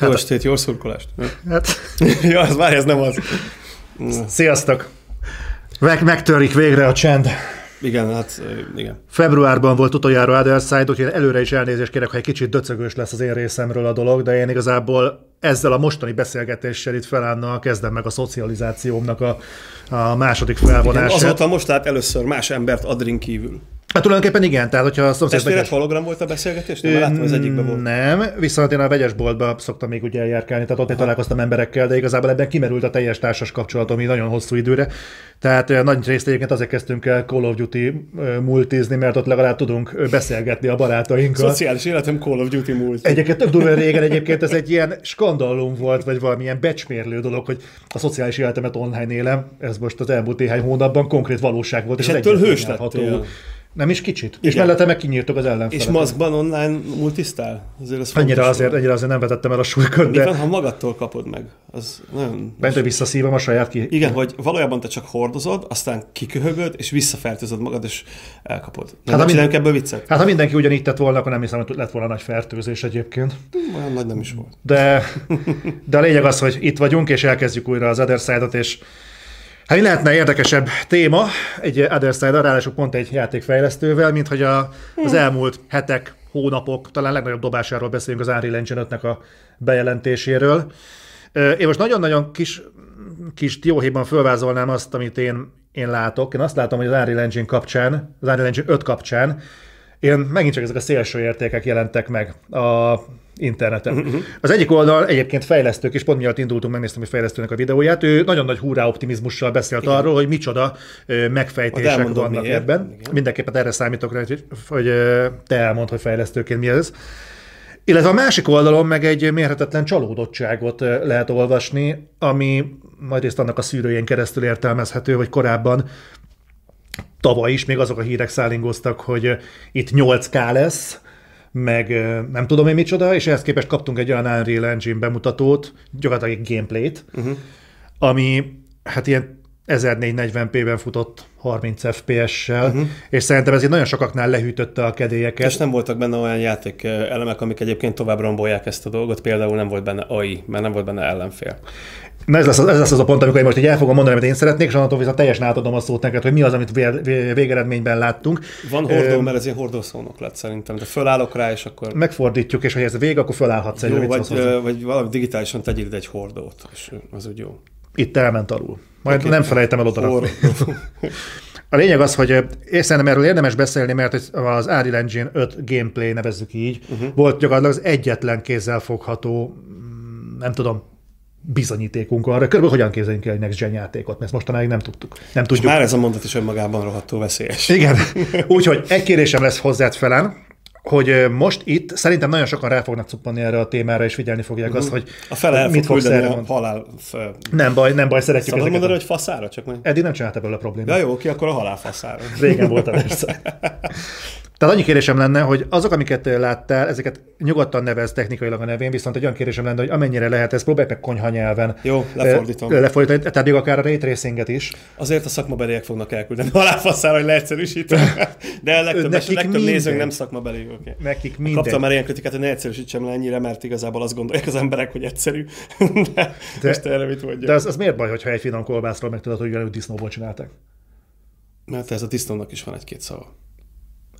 Jó estét, jó szurkolást. Hát, ja, ez már ez nem az. sziasztok! Meg, megtörik végre a csend. Igen, hát igen. Februárban volt utoljára Other úgyhogy előre is elnézést kérek, ha egy kicsit döcögös lesz az én részemről a dolog, de én igazából ezzel a mostani beszélgetéssel itt felállna, kezdem meg a szocializációmnak a, a második igen felvonását. azóta most lát először más embert Adrin kívül. Hát tulajdonképpen igen, tehát hogyha a szomszéd Testvérek vegyes... hologram volt a beszélgetés? Nem, láttam, az egyikben volt. Nem, viszont én a vegyesboltba szoktam még ugye eljárkálni, tehát ott még találkoztam emberekkel, de igazából ebben kimerült a teljes társas kapcsolatom így nagyon hosszú időre. Tehát nagy részt egyébként azért kezdtünk el Call of Duty multizni, mert ott legalább tudunk beszélgetni a barátainkkal. Szociális életem Call of Duty múlt. Egyébként tök durva régen egyébként ez egy ilyen skandalum volt, vagy valamilyen becsmérlő dolog, hogy a szociális életemet online élem. Ez most az elmúlt néhány hónapban konkrét valóság volt. És ez ettől hős lettél. Nem is kicsit. És Igen. mellette meg kinyírtok az ellenfelet. És maszkban online multisztál? Azért ez Annyira fontos azért, annyira azért nem vetettem el a súlykört, de van, ha magadtól kapod meg? Az nagyon... bent visszaszívom a saját ki. Igen, hogy valójában te csak hordozod, aztán kiköhögöd, és visszafertőzöd magad, és elkapod. Nem hát mind- csináljunk ebből viccet? Hát ha mindenki ugyanígy tett volna, akkor nem hiszem, hogy lett volna nagy fertőzés egyébként. Olyan nagy nem is volt. De, de a lényeg az, hogy itt vagyunk, és elkezdjük újra az Other Side-ot, és hát mi lehetne érdekesebb téma egy Other Side-ra, ráadásul pont egy játékfejlesztővel, mint hogy a, az elmúlt hetek, hónapok, talán legnagyobb dobásáról beszélünk az Unreal Engine 5-nek a bejelentéséről. Én most nagyon-nagyon kis, kis dióhéjban fölvázolnám azt, amit én, én látok. Én azt látom, hogy az Unreal Engine kapcsán, az Unreal Engine 5 kapcsán én megint csak ezek a szélső értékek jelentek meg a interneten. Uh-huh. Az egyik oldal egyébként fejlesztők, és pont miatt indultunk, megnéztem egy fejlesztőnek a videóját, ő nagyon nagy hurrá optimizmussal beszélt Igen. arról, hogy micsoda Majd megfejtések vannak miért. ebben. Igen. Mindenképpen erre számítok rá, hogy, te elmondd, hogy fejlesztőként mi ez. Illetve a másik oldalon meg egy mérhetetlen csalódottságot lehet olvasni, ami nagyrészt annak a szűrőjén keresztül értelmezhető, hogy korábban tavaly is még azok a hírek szállingoztak, hogy itt 8K lesz, meg nem tudom én micsoda, és ehhez képest kaptunk egy olyan Unreal Engine bemutatót, gyakorlatilag egy gameplayt, uh-huh. ami hát ilyen 1440p-ben futott 30 FPS-sel, uh-huh. és szerintem ez így nagyon sokaknál lehűtötte a kedélyeket. És nem voltak benne olyan játék eh, elemek, amik egyébként tovább rombolják ezt a dolgot, például nem volt benne AI, mert nem volt benne ellenfél. Na ez lesz, az, ez lesz az a pont, amikor én most így el fogom mondani, amit én szeretnék, és onnantól viszont teljesen átadom a szót neked, hogy mi az, amit vé- vé- végeredményben láttunk. Van hordó, mert ez ilyen hordószónok lett szerintem, de fölállok rá, és akkor Megfordítjuk, és hogy ez vége, akkor felállhatsz egy jó, vagy, ö, vagy valami digitálisan tegyél ide egy hordót, és az úgy jó. Itt elment alul. Majd Oké. nem felejtem el oda. A lényeg az, hogy én szerintem erről érdemes beszélni, mert az Unreal Engine 5 gameplay, nevezzük így, uh-huh. volt gyakorlatilag az egyetlen kézzelfogható, mm, nem tudom, bizonyítékunk arra, körülbelül hogyan képzeljünk el egy Next Gen játékot, mert ezt mostanáig nem tudtuk. Nem És tudjuk. már ez a mondat is önmagában rohadtó veszélyes. Igen. Úgyhogy egy kérésem lesz hozzád felen, hogy most itt szerintem nagyon sokan rá fognak cuppanni erre a témára, és figyelni fogják azt, hogy A fele el mit fog fogsz erre a halál... Nem baj, nem baj, szeretjük Szabad ezeket. mondani, hogy faszára, csak meg... Eddig nem csinálta belőle problémát. Ja jó, oké, akkor a halál faszára. Régen volt a persze. Tehát annyi kérésem lenne, hogy azok, amiket láttál, ezeket nyugodtan nevez technikailag a nevén, viszont egy olyan kérésem lenne, hogy amennyire lehet, ezt próbálj meg konyha nyelven. Jó, lefordítom. Lefordítani, tehát még akár a ray tracinget is. Azért a szakmabeliek fognak elküldeni halálfaszára, hogy leegyszerűsítem. De a legtöbb, Nekik a legtöbb mindegy. nézőnk nem szakmabeli. Okay. Nekik mindegy. Kaptam már ilyen kritikát, hogy ne egyszerűsítsem le ennyire, mert igazából azt gondolják az emberek, hogy egyszerű. De, De- most erre mit? De az, az miért baj, hogyha egy finom kolbászról meg tudod, hogy ugyanúgy disznóból csinálták? Mert ez a disznónak is van egy-két szava.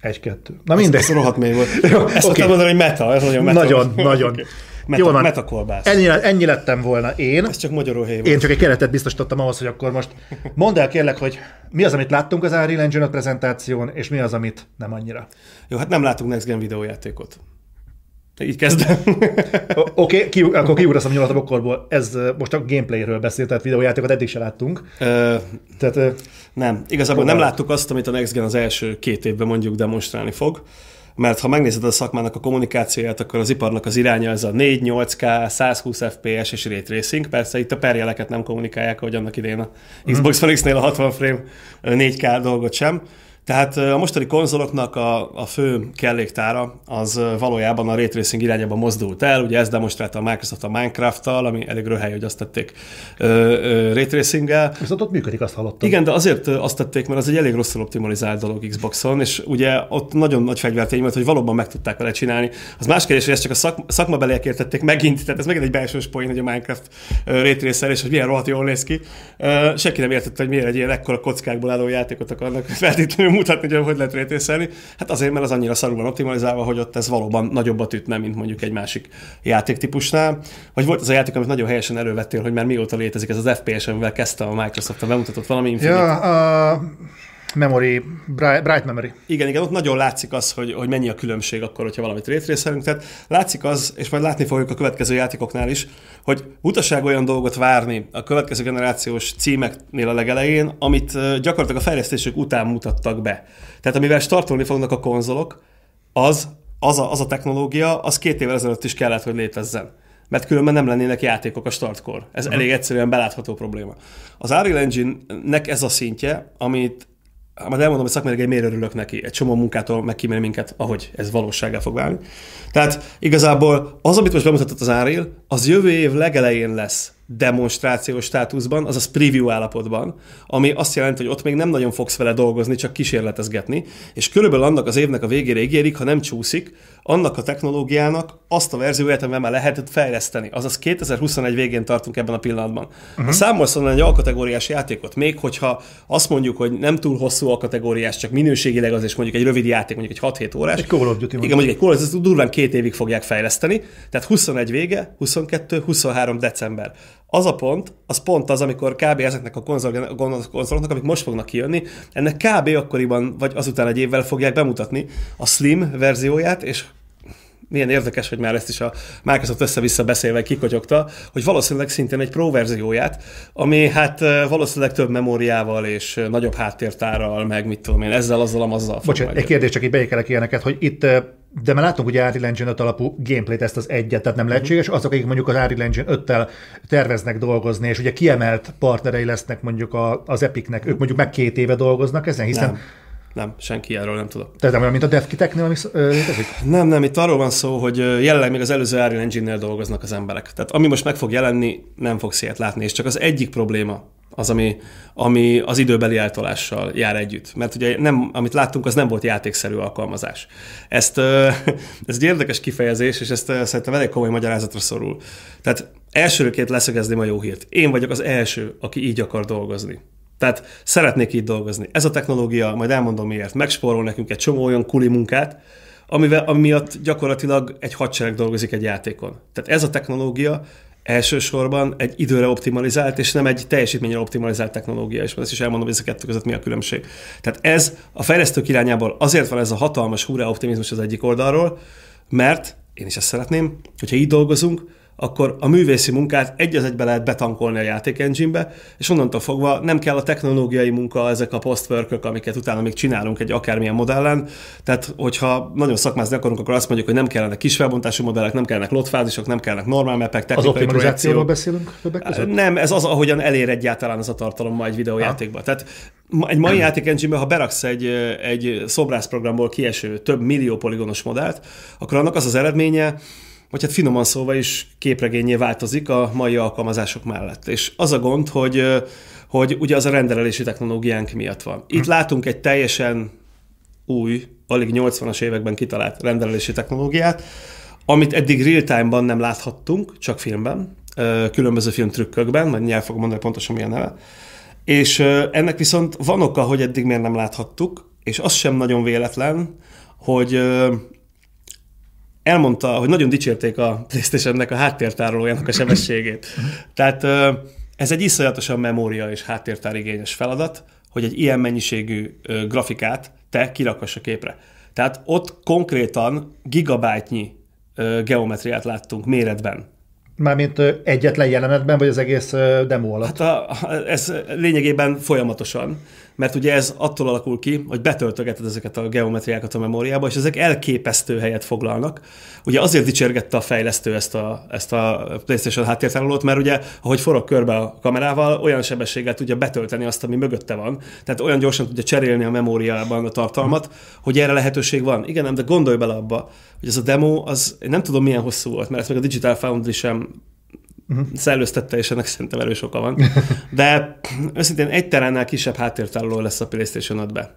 Egy-kettő. Na mindegy. Ez rohadt mély volt. Jó, Ezt okay. mondani, hogy meta, ez nagyon meta. Nagyon, nagyon. Okay. Meta, Jó van. metakolbász. Ennyi, ennyi lettem volna én. Ez csak magyarul hely volt. Én csak egy keretet biztosítottam ahhoz, hogy akkor most mondd el kérlek, hogy mi az, amit láttunk az Unreal Engine 5 prezentáción, és mi az, amit nem annyira. Jó, hát nem látunk Next Gen videójátékot. Így kezdem. Oké, okay, ki, akkor kiugraszom nyulat a bokorból. Ez most a gameplayről beszélt, tehát videójátékot eddig se láttunk. Ö, Tehát ö, nem, igazából nem Próbál. láttuk azt, amit a Next Gen az első két évben mondjuk demonstrálni fog. Mert ha megnézed a szakmának a kommunikációját, akkor az iparnak az iránya ez a 4, 8K, 120 FPS és Ray Tracing. Persze itt a perjeleket nem kommunikálják, hogy annak idején a Xbox One X-nél a 60 frame ö, 4K dolgot sem. Tehát a mostani konzoloknak a, a fő kelléktára az valójában a ray tracing irányába mozdult el. Ugye ez demonstrálta a Microsoft a Minecraft-tal, ami elég röhely, hogy azt tették ray tracing-gel. Viszont ott működik, azt hallottam. Igen, de azért azt tették, mert az egy elég rosszul optimalizált dolog Xboxon, és ugye ott nagyon nagy fegyvertény volt, hogy valóban meg tudták vele csinálni. Az más kérdés, hogy ezt csak a szak, szakmabeliek értették megint, tehát ez megint egy belső poén, hogy a Minecraft ray és hogy milyen rohadt jól néz ki. Senki nem értette, hogy miért egy ilyen ekkora kockákból álló játékot akarnak feltétlenül mutatni, hogy hogy lehet rétészelni. Hát azért, mert az annyira szarul van optimalizálva, hogy ott ez valóban nagyobbat ütne, mint mondjuk egy másik játéktípusnál. Vagy volt az a játék, amit nagyon helyesen elővettél, hogy már mióta létezik ez az FPS, amivel kezdte a Microsoft a bemutatott valami Infinite. Ja, a memory, bright, memory. Igen, igen, ott nagyon látszik az, hogy, hogy mennyi a különbség akkor, hogyha valamit rétrészelünk. Tehát látszik az, és majd látni fogjuk a következő játékoknál is, hogy utaság olyan dolgot várni a következő generációs címeknél a legelején, amit gyakorlatilag a fejlesztésük után mutattak be. Tehát amivel startolni fognak a konzolok, az, az a, az a technológia, az két évvel ezelőtt is kellett, hogy létezzen mert különben nem lennének játékok a startkor. Ez uh-huh. elég egyszerűen belátható probléma. Az Unreal Engine-nek ez a szintje, amit majd elmondom, hogy szakmai miért örülök neki. Egy csomó munkától megkímél minket, ahogy ez valósággal fog válni. Tehát igazából az, amit most bemutatott az Unreal, az jövő év legelején lesz demonstrációs státuszban, azaz preview állapotban, ami azt jelenti, hogy ott még nem nagyon fogsz vele dolgozni, csak kísérletezgetni, és körülbelül annak az évnek a végére ígérik, ha nem csúszik, annak a technológiának azt a verzióját, amivel már lehetett fejleszteni. Azaz 2021 végén tartunk ebben a pillanatban. Uh-huh. Ha számolsz onnan egy alkategóriás játékot, még hogyha azt mondjuk, hogy nem túl hosszú alkategóriás, csak minőségileg az, és mondjuk egy rövid játék, mondjuk egy 6-7 órás. Egy Call of Duty. Igen, mondjuk egy Call of Duty, durván két évig fogják fejleszteni, tehát 21 vége, 22, 23 december. Az a pont, az pont az, amikor kb. ezeknek a konzol, konzoloknak, amik most fognak kijönni, ennek kb. akkoriban, vagy azután egy évvel fogják bemutatni a Slim verzióját, és milyen érdekes, hogy már ezt is a Microsoft össze-vissza beszélve kikotyogta, hogy valószínűleg szintén egy Pro verzióját, ami hát valószínűleg több memóriával és nagyobb háttértárral, meg mit tudom én, ezzel, azzal, azzal. Bocsánat, egy kérdés, csak így beékelek ilyeneket, hogy itt de már látunk ugye Unreal Engine 5 alapú gameplayt, ezt az egyet, tehát nem lehetséges. Azok, akik mondjuk az Unreal Engine 5-tel terveznek dolgozni, és ugye kiemelt partnerei lesznek mondjuk a, az Epicnek, ők mondjuk meg két éve dolgoznak ezen, hiszen nem. Nem, senki erről nem tudok. Tehát nem olyan, mint a DevKiteknél, ami létezik? Nem, nem, itt arról van szó, hogy jelenleg még az előző Unreal Engine-nél dolgoznak az emberek. Tehát ami most meg fog jelenni, nem fogsz ilyet látni, és csak az egyik probléma az, ami, ami az időbeli eltolással jár együtt. Mert ugye nem, amit láttunk, az nem volt játékszerű alkalmazás. Ezt, ez egy érdekes kifejezés, és ezt szerintem elég komoly magyarázatra szorul. Tehát elsőként leszögezném a jó hírt. Én vagyok az első, aki így akar dolgozni. Tehát szeretnék így dolgozni. Ez a technológia, majd elmondom miért, megspórol nekünk egy csomó olyan kuli munkát, amivel, ami miatt gyakorlatilag egy hadsereg dolgozik egy játékon. Tehát ez a technológia elsősorban egy időre optimalizált, és nem egy teljesítményre optimalizált technológia, és ezt is elmondom, hogy ez a kettő között mi a különbség. Tehát ez a fejlesztők irányából azért van ez a hatalmas hurrá optimizmus az egyik oldalról, mert én is ezt szeretném, hogyha így dolgozunk, akkor a művészi munkát egy az egybe lehet betankolni a játék engine-be, és onnantól fogva nem kell a technológiai munka, ezek a postwork amiket utána még csinálunk egy akármilyen modellen. Tehát, hogyha nagyon szakmázni akarunk, akkor azt mondjuk, hogy nem kellenek kis felbontású modellek, nem kellenek lotfázisok, nem kellenek normál mapek, technikai Az optimalizációról beszélünk többek között? Nem, ez az, ahogyan elér egyáltalán az a tartalom ma egy videójátékban. Tehát egy mai játék engine ha beraksz egy, egy szobrászprogramból kieső több millió poligonos modellt, akkor annak az az eredménye, vagy hát finoman szóval is képregényé változik a mai alkalmazások mellett. És az a gond, hogy, hogy ugye az a rendelési technológiánk miatt van. Itt hm. látunk egy teljesen új, alig 80-as években kitalált rendelési technológiát, amit eddig real-time-ban nem láthattunk, csak filmben, különböző filmtrükkökben, majd nyilván fogom mondani pontosan milyen neve. És ennek viszont van oka, hogy eddig miért nem láthattuk, és az sem nagyon véletlen, hogy elmondta, hogy nagyon dicsérték a PlayStation-nek a háttértárolójának a sebességét. Tehát ez egy iszonyatosan memória és háttértárigényes feladat, hogy egy ilyen mennyiségű grafikát te kirakass a képre. Tehát ott konkrétan gigabájtnyi geometriát láttunk méretben. Mármint egyetlen jelenetben, vagy az egész demo alatt? Hát a, ez lényegében folyamatosan. Mert ugye ez attól alakul ki, hogy betöltögeted ezeket a geometriákat a memóriába, és ezek elképesztő helyet foglalnak. Ugye azért dicsérgette a fejlesztő ezt a, ezt a PlayStation háttértárolót, mert ugye, ahogy forog körbe a kamerával, olyan sebességgel tudja betölteni azt, ami mögötte van. Tehát olyan gyorsan tudja cserélni a memóriában a tartalmat, hogy erre lehetőség van. Igen, nem, de gondolj bele abba, hogy ez a demo, az én nem tudom milyen hosszú volt, mert ezt meg a Digital Foundry sem uh-huh. szellőztette, és ennek szerintem erős oka van. De őszintén egy teránnál kisebb háttértároló lesz a PlayStation 5 be.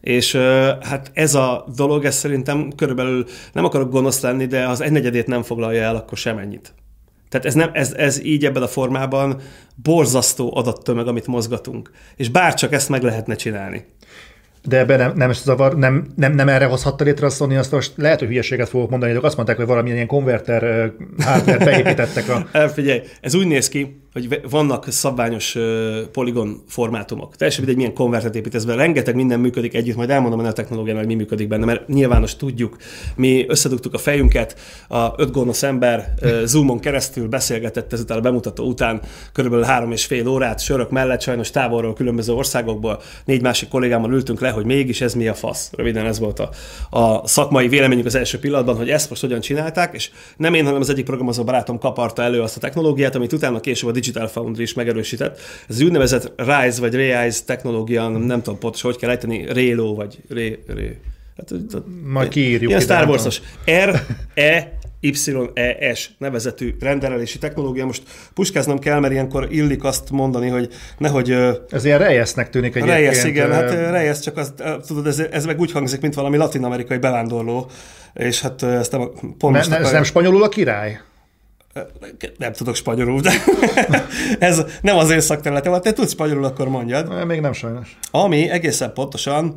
És hát ez a dolog, ez szerintem körülbelül nem akarok gonosz lenni, de az egynegyedét nem foglalja el, akkor semennyit. Tehát ez, nem, ez, ez így ebben a formában borzasztó adattömeg, amit mozgatunk. És bárcsak ezt meg lehetne csinálni de ebben nem, nem, zavar, nem, nem, nem erre hozhatta létre a Sony, azt most lehet, hogy hülyeséget fogok mondani, de azt mondták, hogy valamilyen ilyen konverter hardware beépítettek a... Figyelj, ez úgy néz ki, hogy vannak szabványos poligon formátumok. Teljesen mindegy, milyen konvertet építesz be. Rengeteg minden működik együtt, majd elmondom a technológián, hogy mi működik benne, mert nyilvános tudjuk. Mi összedugtuk a fejünket, a öt gonosz ember Zoomon keresztül beszélgetett ezután a bemutató után körülbelül három és fél órát sörök mellett, sajnos távolról különböző országokból. Négy másik kollégámmal ültünk le, hogy mégis ez mi a fasz. Röviden ez volt a, a szakmai véleményük az első pillanatban, hogy ezt most hogyan csinálták, és nem én, hanem az egyik programozó barátom kaparta elő azt a technológiát, amit utána később a Digital Foundry is megerősített. Ez az úgynevezett RISE vagy RAISE technológia, nem tudom pontosan, hogy kell ejteni, Relo vagy Ré, Ré. Hát, Majd kiírjuk. Ilyen Star Wars-os. R, E, YES nevezetű rendelési technológia. Most puskáznom kell, mert ilyenkor illik azt mondani, hogy nehogy... Ez ilyen rejesznek tűnik egyébként. Reyes, igen, hát rejesz, csak az, tudod, ez, ez meg úgy hangzik, mint valami latin-amerikai bevándorló, és hát ezt nem pont ne, Ez nem spanyolul a király? Nem tudok spanyolul, de ez nem az én szakterületem, ha te tudsz spanyolul, akkor mondjad. Még nem sajnos. Ami egészen pontosan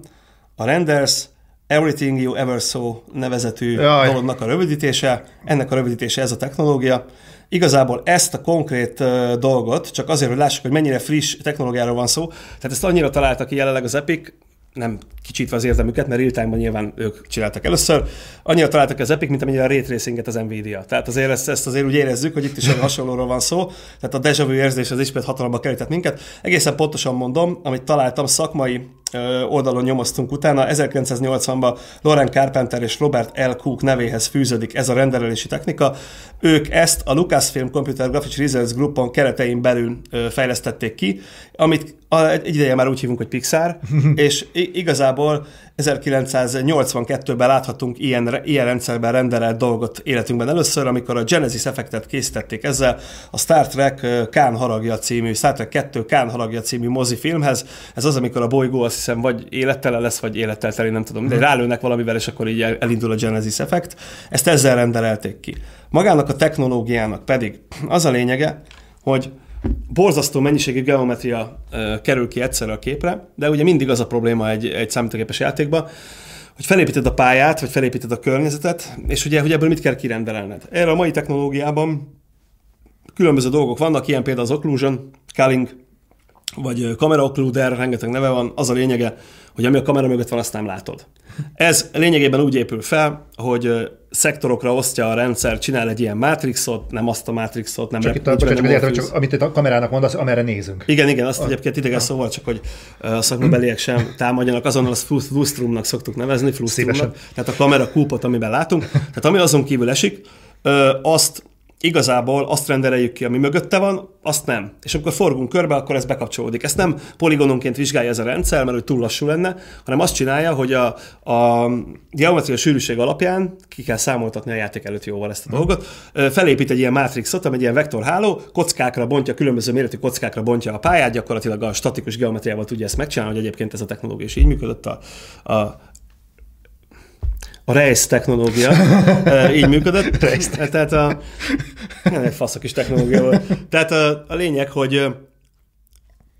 a renders Everything You Ever Saw nevezetű Jaj. dolognak a rövidítése. Ennek a rövidítése ez a technológia. Igazából ezt a konkrét uh, dolgot, csak azért, hogy lássuk, hogy mennyire friss technológiáról van szó, tehát ezt annyira találta ki jelenleg az Epic, nem kicsítve az érdemüket, mert real nyilván ők csináltak először. Annyira találtak az Epic, mint amennyire a ray tracinget az Nvidia. Tehát azért ezt, ezt azért úgy érezzük, hogy itt is hasonlóról van szó. Tehát a deja vu érzés az ismét hatalomba kerített minket. Egészen pontosan mondom, amit találtam, szakmai oldalon nyomoztunk utána. 1980-ban Loren Carpenter és Robert L. Cook nevéhez fűződik ez a rendelési technika. Ők ezt a Lucasfilm Computer Graphics Research Groupon keretein belül fejlesztették ki, amit egy ideje már úgy hívunk, hogy Pixar, és igazából 1982-ben láthatunk ilyen, ilyen rendszerben rendelett dolgot életünkben először, amikor a Genesis effektet készítették ezzel a Star Trek Kán haragja című, Star Trek 2 Kán haragja című mozifilmhez. Ez az, amikor a bolygó azt hiszem vagy élettelen lesz, vagy élettelen, nem tudom, de mhm. rálőnek valamivel, és akkor így elindul a Genesis effekt. Ezt ezzel rendelték ki. Magának a technológiának pedig az a lényege, hogy borzasztó mennyiségű geometria kerül ki egyszerre a képre, de ugye mindig az a probléma egy, egy számítógépes játékban, hogy felépíted a pályát, vagy felépíted a környezetet, és ugye, hogy ebből mit kell kirendelned. Erre a mai technológiában különböző dolgok vannak, ilyen például az occlusion, culling, vagy kamera occluder, rengeteg neve van, az a lényege, hogy ami a kamera mögött van, azt nem látod. Ez lényegében úgy épül fel, hogy szektorokra osztja a rendszer, csinál egy ilyen matrixot, nem azt a matrixot, nem csak itt a, bocsánat, csak, értem, csak amit itt a kamerának mondasz, amerre nézünk. Igen, igen, azt a, egyébként idegen szóval, csak hogy a szakmabeliek sem támadjanak, azonnal azt flustrumnak szoktuk nevezni, flustrumnak, tehát a kamera kúpot, amiben látunk. Tehát ami azon kívül esik, azt igazából azt rendeljük ki, ami mögötte van, azt nem. És amikor forgunk körbe, akkor ez bekapcsolódik. Ezt nem poligononként vizsgálja ez a rendszer, mert hogy túl lassú lenne, hanem azt csinálja, hogy a, a geometria sűrűség alapján ki kell számoltatni a játék előtt jóval ezt a dolgot. Felépít egy ilyen mátrixot, ami egy ilyen vektorháló, kockákra bontja, különböző méretű kockákra bontja a pályát, gyakorlatilag a statikus geometriával tudja ezt megcsinálni, hogy egyébként ez a technológia is így működött a, a a rejsz technológia így működött. Tehát a, nem egy faszak is technológia volt. Tehát a, a lényeg, hogy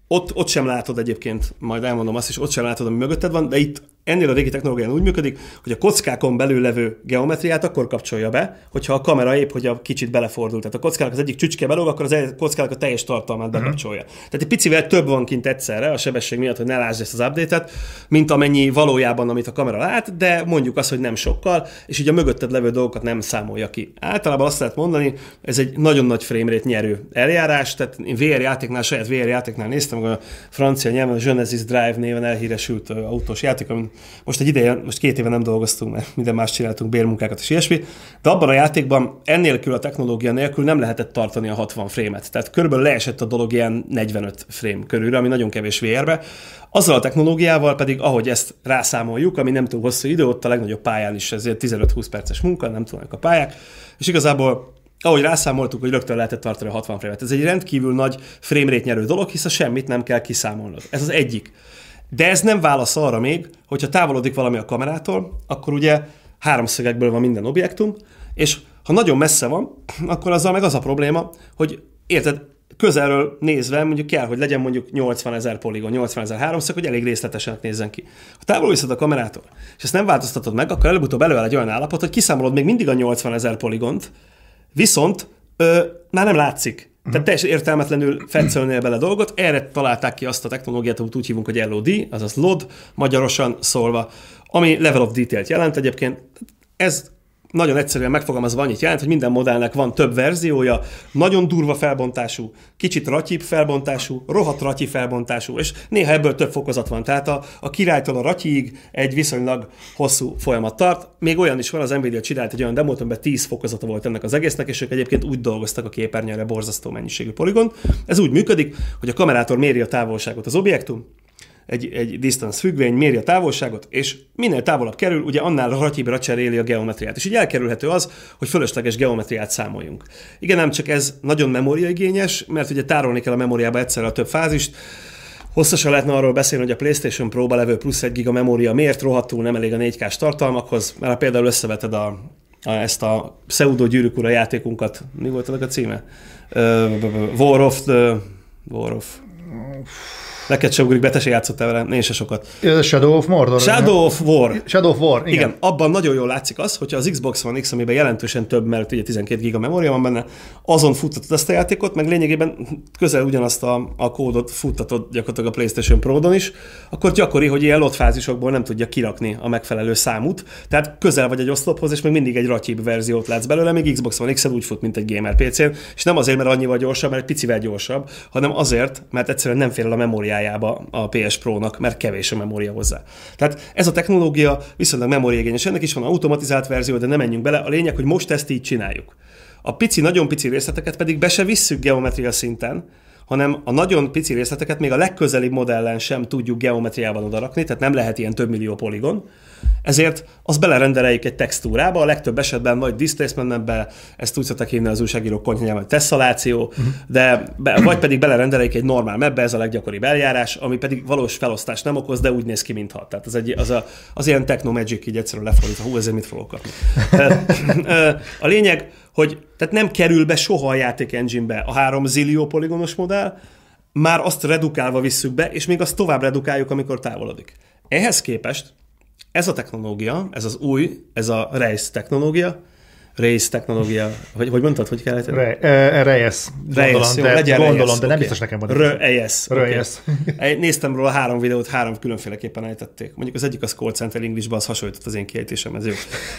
ott, ott sem látod egyébként, majd elmondom azt is, ott sem látod, ami mögötted van, de itt ennél a régi technológián úgy működik, hogy a kockákon belül levő geometriát akkor kapcsolja be, hogyha a kamera épp, hogy a kicsit belefordult. Tehát a kockának az egyik csücske belóg, akkor az egy kockának a teljes tartalmát bekapcsolja. Uh-huh. Tehát egy picivel több van kint egyszerre a sebesség miatt, hogy ne lásd ezt az update-et, mint amennyi valójában, amit a kamera lát, de mondjuk azt, hogy nem sokkal, és így a mögötted levő dolgokat nem számolja ki. Általában azt lehet mondani, ez egy nagyon nagy framerate nyerő eljárás, tehát én VR játéknál, saját VR játéknál néztem, a francia nyelven a Genesis Drive néven elhíresült autós játék, amin most egy ideje, most két éve nem dolgoztunk, mert minden más csináltunk, bérmunkákat és ilyesmi, de abban a játékban ennélkül a technológia nélkül nem lehetett tartani a 60 frémet. Tehát körülbelül leesett a dolog ilyen 45 frame körülre, ami nagyon kevés VR-be. Azzal a technológiával pedig, ahogy ezt rászámoljuk, ami nem túl hosszú idő, ott a legnagyobb pályán is ezért 15-20 perces munka, nem tudnak a pályák, és igazából ahogy rászámoltuk, hogy rögtön lehetett tartani a 60 frame-et. Ez egy rendkívül nagy framerate nyerő dolog, hisz a semmit nem kell kiszámolnod. Ez az egyik. De ez nem válasz arra még, hogyha távolodik valami a kamerától, akkor ugye háromszögekből van minden objektum, és ha nagyon messze van, akkor azzal meg az a probléma, hogy érted, közelről nézve mondjuk kell, hogy legyen mondjuk 80 ezer poligon, 80 ezer háromszög, hogy elég részletesen nézzen ki. Ha távol viszed a kamerától, és ezt nem változtatod meg, akkor előbb-utóbb előáll egy olyan állapot, hogy kiszámolod még mindig a 80 ezer poligont, viszont ö, már nem látszik. Tehát teljesen értelmetlenül fetszölnél bele dolgot, erre találták ki azt a technológiát, amit úgy hívunk, hogy LOD, azaz LOD, magyarosan szólva, ami level of detail jelent egyébként. Ez nagyon egyszerűen megfogalmazva annyit jelent, hogy minden modellnek van több verziója, nagyon durva felbontású, kicsit ratyibb felbontású, rohadt ratyi felbontású, és néha ebből több fokozat van. Tehát a, a királytól a ratyig egy viszonylag hosszú folyamat tart. Még olyan is van, az Nvidia csinált egy olyan demót, amiben 10 fokozata volt ennek az egésznek, és ők egyébként úgy dolgoztak a képernyőre borzasztó mennyiségű poligon. Ez úgy működik, hogy a kamerátor méri a távolságot az objektum, egy, egy distance függvény, méri a távolságot, és minél távolabb kerül, ugye annál ratyibra cseréli a geometriát. És így elkerülhető az, hogy fölösleges geometriát számoljunk. Igen, nem csak ez nagyon memóriaigényes, mert ugye tárolni kell a memóriába egyszerre a több fázist, Hosszasan lehetne arról beszélni, hogy a PlayStation Pro-ba levő plusz egy giga memória miért rohadtul nem elég a 4K-s tartalmakhoz, mert ha például összeveted a, a, ezt a pseudo gyűrűk ura játékunkat, mi volt a címe? Uh, War of the... War of... Neked se ugrik be, te se játszottál vele, én se sokat. Shadow of Mordor. Shadow of War. Shadow of War, igen. igen. abban nagyon jól látszik az, hogyha az Xbox One X, amiben jelentősen több, mert ugye 12 giga memória van benne, azon futtatod ezt a játékot, meg lényegében közel ugyanazt a, a kódot futtatod gyakorlatilag a PlayStation Pro-don is, akkor gyakori, hogy ilyen lot fázisokból nem tudja kirakni a megfelelő számút. Tehát közel vagy egy oszlophoz, és még mindig egy ratyibb verziót látsz belőle, még Xbox One X úgy fut, mint egy gamer PC-n, és nem azért, mert annyival gyorsabb, mert egy picivel gyorsabb, hanem azért, mert egyszerűen nem fér el a memóriája memóriájába a PS Pro-nak, mert kevés a memória hozzá. Tehát ez a technológia viszonylag memóriaigényes. Ennek is van automatizált verzió, de nem menjünk bele. A lényeg, hogy most ezt így csináljuk. A pici, nagyon pici részleteket pedig be se visszük geometria szinten, hanem a nagyon pici részleteket még a legközelibb modellen sem tudjuk geometriával odarakni, tehát nem lehet ilyen több millió poligon, ezért az belerendeljük egy textúrába, a legtöbb esetben vagy displacementbe, ezt úgy szokták hívni az újságírók konyhányában, teszaláció, uh-huh. de be, vagy pedig belerendeljük egy normál mebbe, ez a leggyakoribb eljárás, ami pedig valós felosztást nem okoz, de úgy néz ki, mintha. Tehát az, egy, az, a, az ilyen technomagic így egyszerűen lefordítva, hú, ezért mit fogok kapni. a lényeg, hogy tehát nem kerül be soha a játék engine-be a 3 zillió poligonos modell, már azt redukálva visszük be, és még azt tovább redukáljuk, amikor távolodik. Ehhez képest ez a technológia, ez az új, ez a RACE technológia, Race technológia, vagy hogy mondtad, hogy kellett? Re, uh, Reyes. Gondolom, de, legyen gondolom, Reyes, de nem okay. biztos nekem van. Reyes. Reyes. Okay. Néztem róla három videót, három különféleképpen ejtették. Mondjuk az egyik az Call Center Englishbe, az hasonlított az én kiejtésem, ez jó.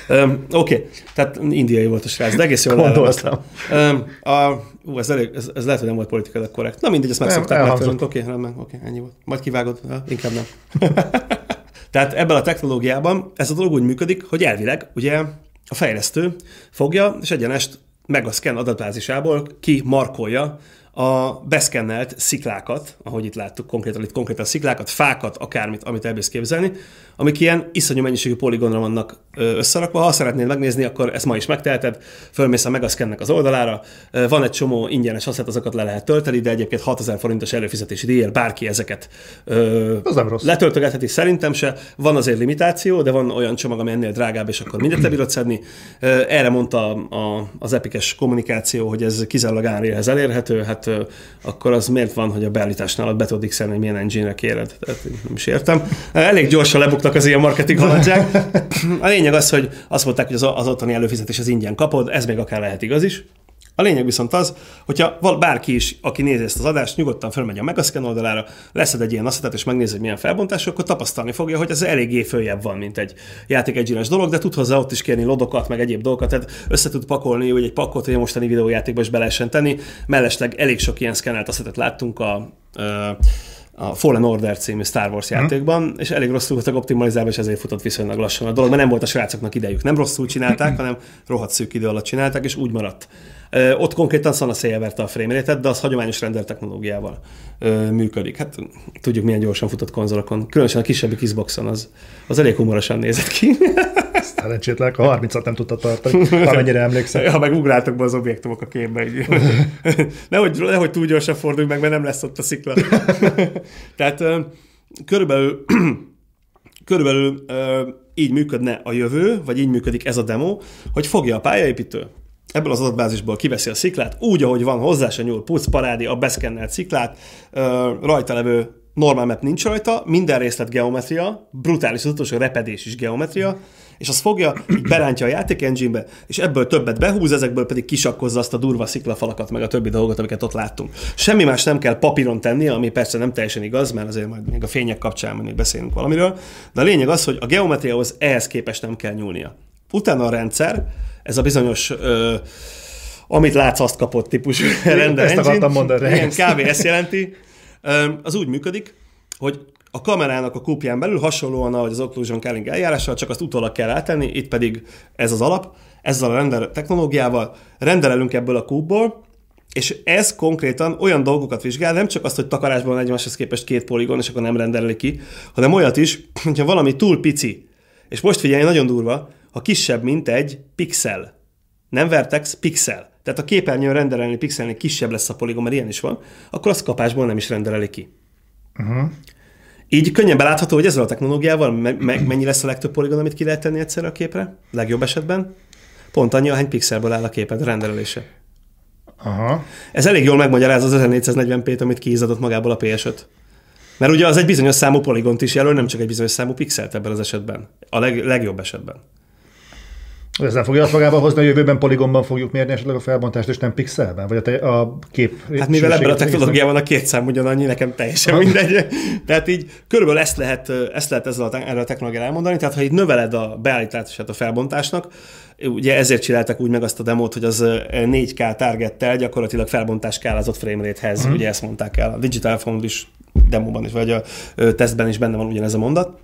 Um, Oké, okay. tehát indiai volt a srác, de egész jól Gondoltam. Um, a, ú, ez, elég, ez, ez, lehet, hogy nem volt politikailag korrekt. Na mindegy, ezt megszokták Oké, okay, rendben, oké, okay, ennyi volt. Majd kivágod, ha, inkább nem. Tehát ebben a technológiában ez a dolog úgy működik, hogy elvileg ugye a fejlesztő fogja, és egyenest meg a scan adatbázisából ki markolja a beszkennelt sziklákat, ahogy itt láttuk konkrétan, itt konkrétan sziklákat, fákat, akármit, amit elbírsz képzelni, amik ilyen iszonyú mennyiségű poligonra vannak összerakva. Ha szeretnéd megnézni, akkor ezt ma is megteheted, fölmész a Megascannek az oldalára, van egy csomó ingyenes hasznát, azokat le lehet tölteni, de egyébként 6000 forintos előfizetési díjért bárki ezeket az nem rossz. letöltögetheti, szerintem se. Van azért limitáció, de van olyan csomag, ami ennél drágább, és akkor mindent lebírod szedni. Erre mondta a, az epikes kommunikáció, hogy ez kizárólag Unreal-hez elérhető, hát ö, akkor az miért van, hogy a beállításnál be tudod hogy milyen engine-re kéred? Tehát nem is értem. Elég gyorsan lebuktak az ilyen marketing haladják. A lényeg az, hogy azt mondták, hogy az, az ottani előfizetés az ingyen kapod, ez még akár lehet igaz is. A lényeg viszont az, hogyha val- bárki is, aki nézi ezt az adást, nyugodtan felmegy a Megascan oldalára, leszed egy ilyen asszetet, és megnézi, hogy milyen felbontás, akkor tapasztalni fogja, hogy ez eléggé följebb van, mint egy játék egy dolog, de tud hozzá ott is kérni lodokat, meg egyéb dolgokat, tehát össze tud pakolni, hogy egy pakkot, hogy a mostani videójátékba is be lehessen tenni. Mellesleg elég sok ilyen szkennelt asszetet láttunk a, a Fallen Order című Star Wars mhm. játékban, hmm. és elég rosszul voltak optimalizálva, és ezért futott viszonylag lassan a dolog, mert nem volt a srácoknak idejük. Nem rosszul csinálták, hanem rohadt szűk idő alatt csinálták, és úgy maradt. Ott konkrétan szana verte a frame de az hagyományos render technológiával működik. Hát tudjuk, milyen gyorsan futott konzolokon. Különösen a kisebb Xboxon az, az elég humorosan nézett ki. Szerencsétlenek, a 30-at nem tudta tartani, amennyire emlékszem. Ja, meg ugráltak be az objektumok a képbe. Így. nehogy, nehogy túl gyorsan fordulj meg, mert nem lesz ott a szikla. Tehát körülbelül körülbelül így működne a jövő, vagy így működik ez a demo, hogy fogja a pályaépítő, ebből az adatbázisból kiveszi a sziklát, úgy, ahogy van, hozzá se nyúl, puc, parádi, a beszkennelt sziklát, rajta levő normál map nincs rajta, minden részlet geometria, brutális az utolsó repedés is geometria, és az fogja, berántja a játék engine és ebből többet behúz, ezekből pedig kisakkozza azt a durva sziklafalakat, meg a többi dolgot, amiket ott láttunk. Semmi más nem kell papíron tenni, ami persze nem teljesen igaz, mert azért majd még a fények kapcsán még beszélünk valamiről, de a lényeg az, hogy a geometriahoz ehhez képest nem kell nyúlnia. Utána a rendszer, ez a bizonyos ö, amit látsz, azt kapott típusú render Ezt akartam mondani. Igen, kb. ezt jelenti. Az úgy működik, hogy a kamerának a kúpján belül hasonlóan, ahogy az occlusion culling eljárással, csak azt utólag kell átenni, itt pedig ez az alap, ezzel a render technológiával rendelelünk ebből a kúpból, és ez konkrétan olyan dolgokat vizsgál, nem csak azt, hogy takarásban egymáshoz képest két poligon, és akkor nem rendeli ki, hanem olyat is, hogyha valami túl pici, és most figyelj, nagyon durva, ha kisebb, mint egy pixel. Nem vertex, pixel. Tehát a képernyőn rendelni pixelnél kisebb lesz a poligon, mert ilyen is van, akkor azt kapásból nem is rendeleli ki. Uh-huh. Így könnyen belátható, hogy ezzel a technológiával me- me- mennyi lesz a legtöbb poligon, amit ki lehet tenni egyszerre a képre, legjobb esetben. Pont annyi, ahány pixelből áll a képed rendelése. Aha. Ez elég jól megmagyaráz az 1440p-t, amit kiizadott magából a PS5. Mert ugye az egy bizonyos számú poligont is jelöl, nem csak egy bizonyos számú pixelt ebben az esetben. A leg- legjobb esetben. Ez nem fogja azt magába hozni, a jövőben poligonban fogjuk mérni esetleg a felbontást, és nem pixelben? Vagy a, a kép... Hát mivel ebben a technológiában a két szám ugyanannyi, nekem teljesen mindegy. Tehát így körülbelül ezt lehet, ezt lehet ezzel a, erről a technológiával elmondani. Tehát ha így növeled a beállítását a felbontásnak, ugye ezért csináltak úgy meg azt a demót, hogy az 4K targettel gyakorlatilag felbontás kell az ott frame rate-hez, uh-huh. ugye ezt mondták el. A Digital Phone is demóban is, vagy a tesztben is benne van ugyanez a mondat.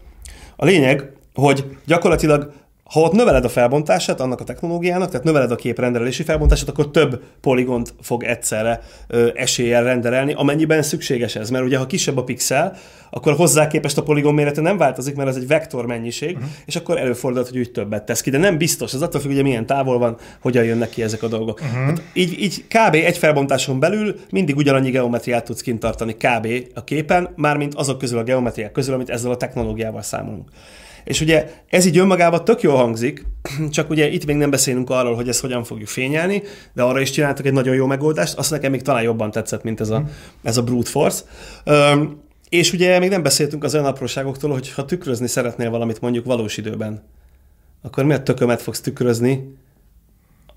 A lényeg, hogy gyakorlatilag ha ott növeled a felbontását annak a technológiának, tehát növeled a képrendelési felbontását, akkor több poligont fog egyszerre ö, eséllyel renderelni, amennyiben szükséges ez. Mert ugye, ha kisebb a pixel, akkor hozzá képest a poligon mérete nem változik, mert ez egy vektor mennyiség, uh-huh. és akkor előfordulhat, hogy úgy többet tesz ki. De nem biztos, az attól függ, hogy milyen távol van, hogyan jönnek ki ezek a dolgok. Uh-huh. Hát így, így kb. egy felbontáson belül mindig ugyanannyi geometriát tudsz kint tartani kb. a képen, mármint azok közül a geometriák közül, amit ezzel a technológiával számolunk. És ugye ez így önmagában tök jól hangzik, csak ugye itt még nem beszélünk arról, hogy ezt hogyan fogjuk fényelni, de arra is csináltak egy nagyon jó megoldást, azt nekem még talán jobban tetszett, mint ez a, ez a brute force. Um, és ugye még nem beszéltünk az olyan apróságoktól, hogy ha tükrözni szeretnél valamit mondjuk valós időben, akkor miért tökömet fogsz tükrözni,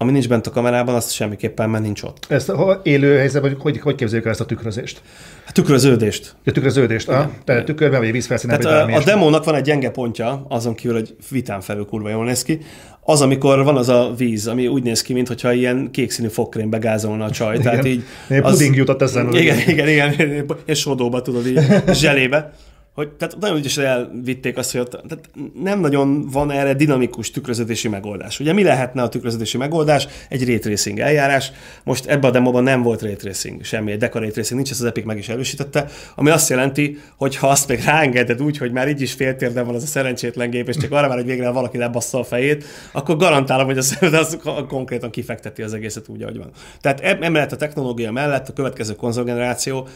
ami nincs bent a kamerában, azt semmiképpen már nincs ott. Ezt ha élő helyzetben, hogy, hogy képzeljük el ezt a tükrözést? A tükröződést. A tükröződést, aha. Tehát tükörben vagy vízfelszínen. Tehát a, a demónak van egy gyenge pontja, azon kívül, hogy vitán felül kurva jól néz ki, az, amikor van az a víz, ami úgy néz ki, mintha ilyen kékszínű fogkrémbe gázolna a csaj. Igen. Tehát így, az, puding jutott eszembe. Igen, igen, igen, igen, és sodóba tudod így, zselébe hogy tehát nagyon ügyesen elvitték azt, hogy ott, tehát nem nagyon van erre dinamikus tükröződési megoldás. Ugye mi lehetne a tükröződési megoldás? Egy ray eljárás. Most ebben a demóban nem volt ray semmi, egy deca ray nincs, ezt az Epic meg is erősítette, ami azt jelenti, hogy ha azt még ráengeded úgy, hogy már így is féltérden van az a szerencsétlen gép, és csak arra már, hogy végre valaki lebassza a fejét, akkor garantálom, hogy az, az konkrétan kifekteti az egészet úgy, ahogy van. Tehát emellett a technológia mellett a következő konzolgeneráció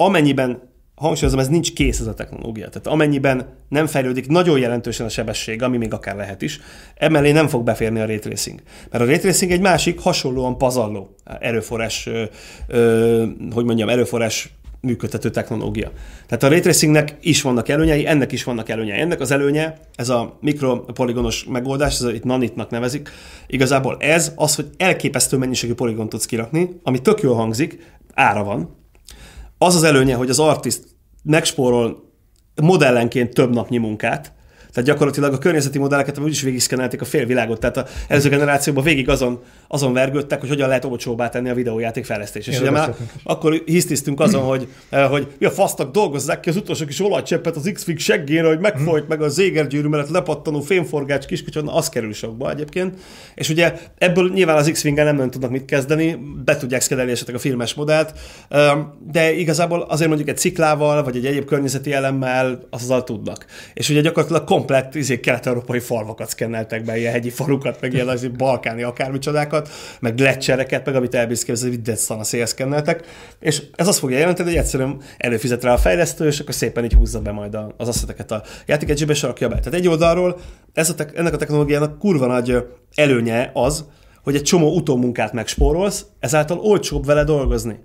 amennyiben hangsúlyozom, ez nincs kész ez a technológia. Tehát amennyiben nem fejlődik nagyon jelentősen a sebesség, ami még akár lehet is, emellé nem fog beférni a ray tracing. Mert a ray tracing egy másik hasonlóan pazarló erőforrás, ö, ö, hogy mondjam, erőforrás működtető technológia. Tehát a ray tracingnek is vannak előnyei, ennek is vannak előnyei. Ennek az előnye, ez a mikropoligonos megoldás, ez a, itt nanitnak nevezik, igazából ez az, hogy elképesztő mennyiségű poligont tudsz kirakni, ami tök jól hangzik, ára van. Az az előnye, hogy az artist megspórol modellenként több napnyi munkát, tehát gyakorlatilag a környezeti modelleket úgyis végigszkenelték a félvilágot, tehát az előző generációban végig azon, azon vergődtek, hogy hogyan lehet olcsóbbá tenni a videójáték fejlesztés. És ugye már akkor hisztisztünk azon, hogy, eh, hogy mi a fasztak dolgozzák ki az utolsó kis olajcseppet az X-Fig seggére, hogy megfolyt meg a zégergyűrű mellett lepattanó fémforgács kiskicson, az kerül sokba egyébként. És ugye ebből nyilván az x nem nagyon tudnak mit kezdeni, be tudják szkedelni esetleg a filmes modellt, ehm, de igazából azért mondjuk egy ciklával, vagy egy egyéb környezeti elemmel azzal tudnak. És ugye gyakorlatilag komplett izé, kelet-európai falvakat szkenneltek be, ilyen hegyi falukat, meg ilyen az balkáni akármicsodákat, meg lecsereket, meg amit elbírsz képzelni, hogy szan a szélszkenneltek. És ez azt fogja jelenteni, hogy egyszerűen előfizet rá a fejlesztő, és akkor szépen így húzza be majd az asszeteket a játék egy rakja be. Tehát egy oldalról ez a te- ennek a technológiának kurva nagy előnye az, hogy egy csomó utómunkát megspórolsz, ezáltal olcsóbb vele dolgozni.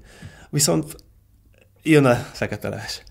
Viszont jön a fekete leves.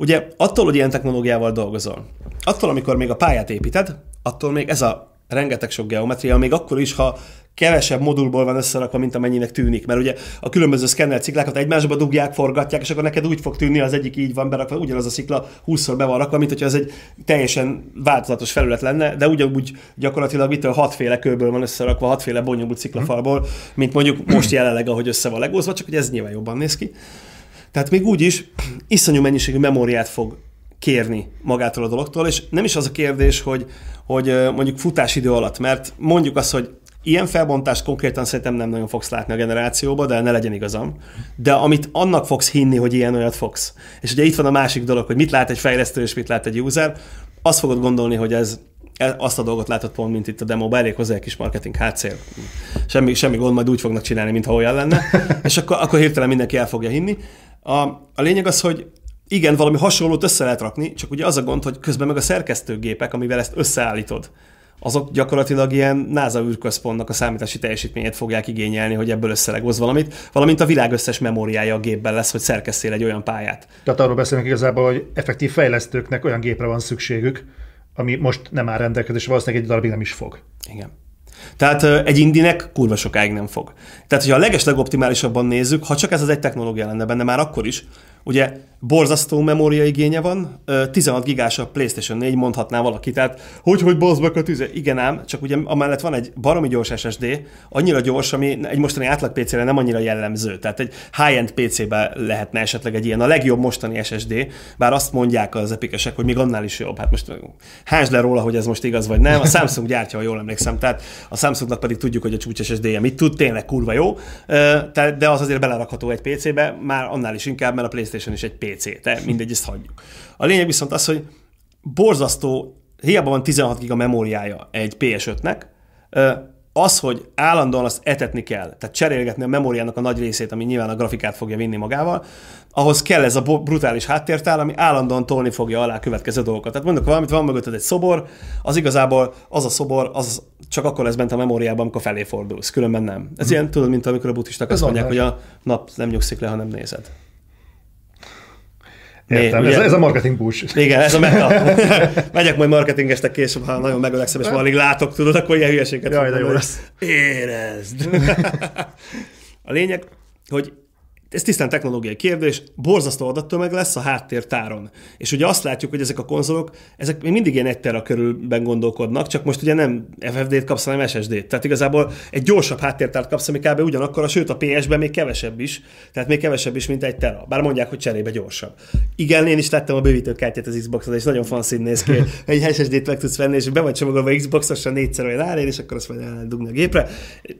Ugye attól, hogy ilyen technológiával dolgozol, attól, amikor még a pályát építed, attól még ez a rengeteg sok geometria, még akkor is, ha kevesebb modulból van összerakva, mint amennyinek tűnik. Mert ugye a különböző szkennel ciklákat egymásba dugják, forgatják, és akkor neked úgy fog tűnni, az egyik így van berakva, ugyanaz a szikla 20-szor be van rakva, mint hogyha ez egy teljesen változatos felület lenne, de ugyanúgy gyakorlatilag mitől hatféle kőből van összerakva, hatféle bonyolult sziklafalból, mint mondjuk most jelenleg, ahogy össze van legózva, csak hogy ez nyilván jobban néz ki. Tehát még úgy is iszonyú mennyiségű memóriát fog kérni magától a dologtól, és nem is az a kérdés, hogy, hogy mondjuk futásidő alatt, mert mondjuk azt, hogy Ilyen felbontást konkrétan szerintem nem nagyon fogsz látni a generációba, de ne legyen igazam. De amit annak fogsz hinni, hogy ilyen olyat fogsz. És ugye itt van a másik dolog, hogy mit lát egy fejlesztő és mit lát egy user, azt fogod gondolni, hogy ez e, azt a dolgot látod pont, mint itt a demo elég hozzá egy kis marketing hátszél. Semmi, semmi gond, majd úgy fognak csinálni, mintha olyan lenne. és akkor, akkor hirtelen mindenki el fogja hinni. A, a lényeg az, hogy igen, valami hasonlót össze lehet rakni, csak ugye az a gond, hogy közben meg a szerkesztőgépek, amivel ezt összeállítod, azok gyakorlatilag ilyen NASA űrközpontnak a számítási teljesítményét fogják igényelni, hogy ebből összelegoz valamit, valamint a világ összes memóriája a gépben lesz, hogy szerkesztél egy olyan pályát. Tehát arról beszélünk igazából, hogy effektív fejlesztőknek olyan gépre van szükségük, ami most nem áll rendelkezésre, valószínűleg egy darabig nem is fog. Igen. Tehát egy indinek kurva sokáig nem fog. Tehát, hogyha a leges legoptimálisabban nézzük, ha csak ez az egy technológia lenne benne, már akkor is, Ugye borzasztó memória igénye van, 16 gigás a PlayStation 4, mondhatná valaki, tehát hogy, hogy bazd meg a tüze? Igen ám, csak ugye amellett van egy baromi gyors SSD, annyira gyors, ami egy mostani átlag PC-re nem annyira jellemző. Tehát egy high-end PC-be lehetne esetleg egy ilyen, a legjobb mostani SSD, bár azt mondják az epikesek, hogy még annál is jobb. Hát most házs le róla, hogy ez most igaz vagy nem. A Samsung gyártja, ha jól emlékszem, tehát a Samsungnak pedig tudjuk, hogy a csúcs SSD-je mit tud, tényleg kurva jó, de az azért belerakható egy PC-be, már annál is inkább, mert a PlayStation is egy PC, de mindegy, ezt hagyjuk. A lényeg viszont az, hogy borzasztó, hiába van 16 giga memóriája egy PS5-nek, az, hogy állandóan azt etetni kell, tehát cserélgetni a memóriának a nagy részét, ami nyilván a grafikát fogja vinni magával, ahhoz kell ez a brutális háttértál, ami állandóan tolni fogja alá a következő dolgokat. Tehát mondok valamit, van mögötted egy szobor, az igazából az a szobor, az csak akkor lesz bent a memóriában, amikor felé fordulsz, különben nem. Ez hmm. ilyen, tudod, mint amikor a buddhisták azt mondják, hogy a nap nem nyugszik le, ha nem nézed. Értem, ez, ez, a marketing push. Igen, ez a meta. Megyek majd marketingestek később, ha nagyon megölegszem, és alig látok, tudod, akkor ilyen hülyeséget Jaj, de jó lesz. Érezd. a lényeg, hogy ez tisztán technológiai kérdés, borzasztó adattömeg lesz a háttértáron. És ugye azt látjuk, hogy ezek a konzolok, ezek még mindig ilyen egy tera körülben gondolkodnak, csak most ugye nem FFD-t kapsz, hanem SSD-t. Tehát igazából egy gyorsabb háttértárt kapsz, ami kb. ugyanakkor, sőt a PS-ben még kevesebb is, tehát még kevesebb is, mint egy tera. Bár mondják, hogy cserébe gyorsabb. Igen, én is lettem a bővítőkártyát az Xbox-on, és nagyon fanszín néz ki. Egy SSD-t meg tudsz venni, és be vagy csomagolva Xbox-osan négyszer olyan áll, és akkor azt majd eldugni a gépre.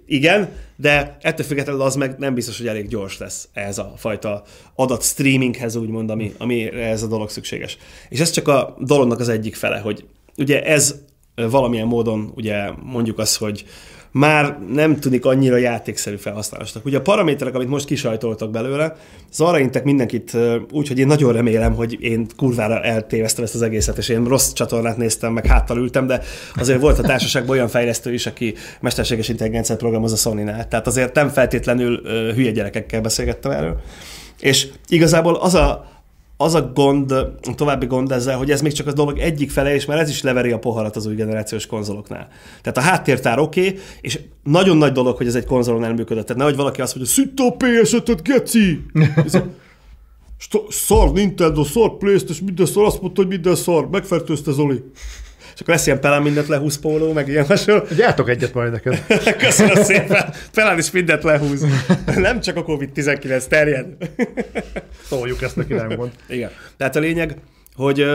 Igen, de ettől függetlenül az meg nem biztos, hogy elég gyors lesz ez a fajta adat streaminghez, úgymond, ami, ami ez a dolog szükséges. És ez csak a dolognak az egyik fele, hogy ugye ez valamilyen módon ugye mondjuk azt, hogy már nem tűnik annyira játékszerű felhasználásnak. Ugye a paraméterek, amit most kisajtoltak belőle, az arra intek mindenkit úgy, hogy én nagyon remélem, hogy én kurvára eltéveztem ezt az egészet, és én rossz csatornát néztem, meg háttal ültem, de azért volt a társaságban olyan fejlesztő is, aki mesterséges intelligenciát programoz a Sony-nál. Tehát azért nem feltétlenül hülye gyerekekkel beszélgettem erről. És igazából az a, az a gond, a további gond ezzel, hogy ez még csak a dolog egyik fele, és már ez is leveri a poharat az új generációs konzoloknál. Tehát a háttértár oké, okay, és nagyon nagy dolog, hogy ez egy konzolon nem működött. Tehát nehogy valaki azt mondja, szütte a PS5-öt, geci! szar Nintendo, szar Playstation, minden szar, azt mondta, hogy minden szar, megfertőzte Zoli. És akkor lesz ilyen Pelán mindent lehúz póló, meg ilyen hasonló. Gyártok egyet majd neked. Köszönöm szépen. Pelán is mindent lehúz. Nem csak a Covid-19 terjed. Szóljuk ezt neki, nem mond. Igen. Tehát a lényeg, hogy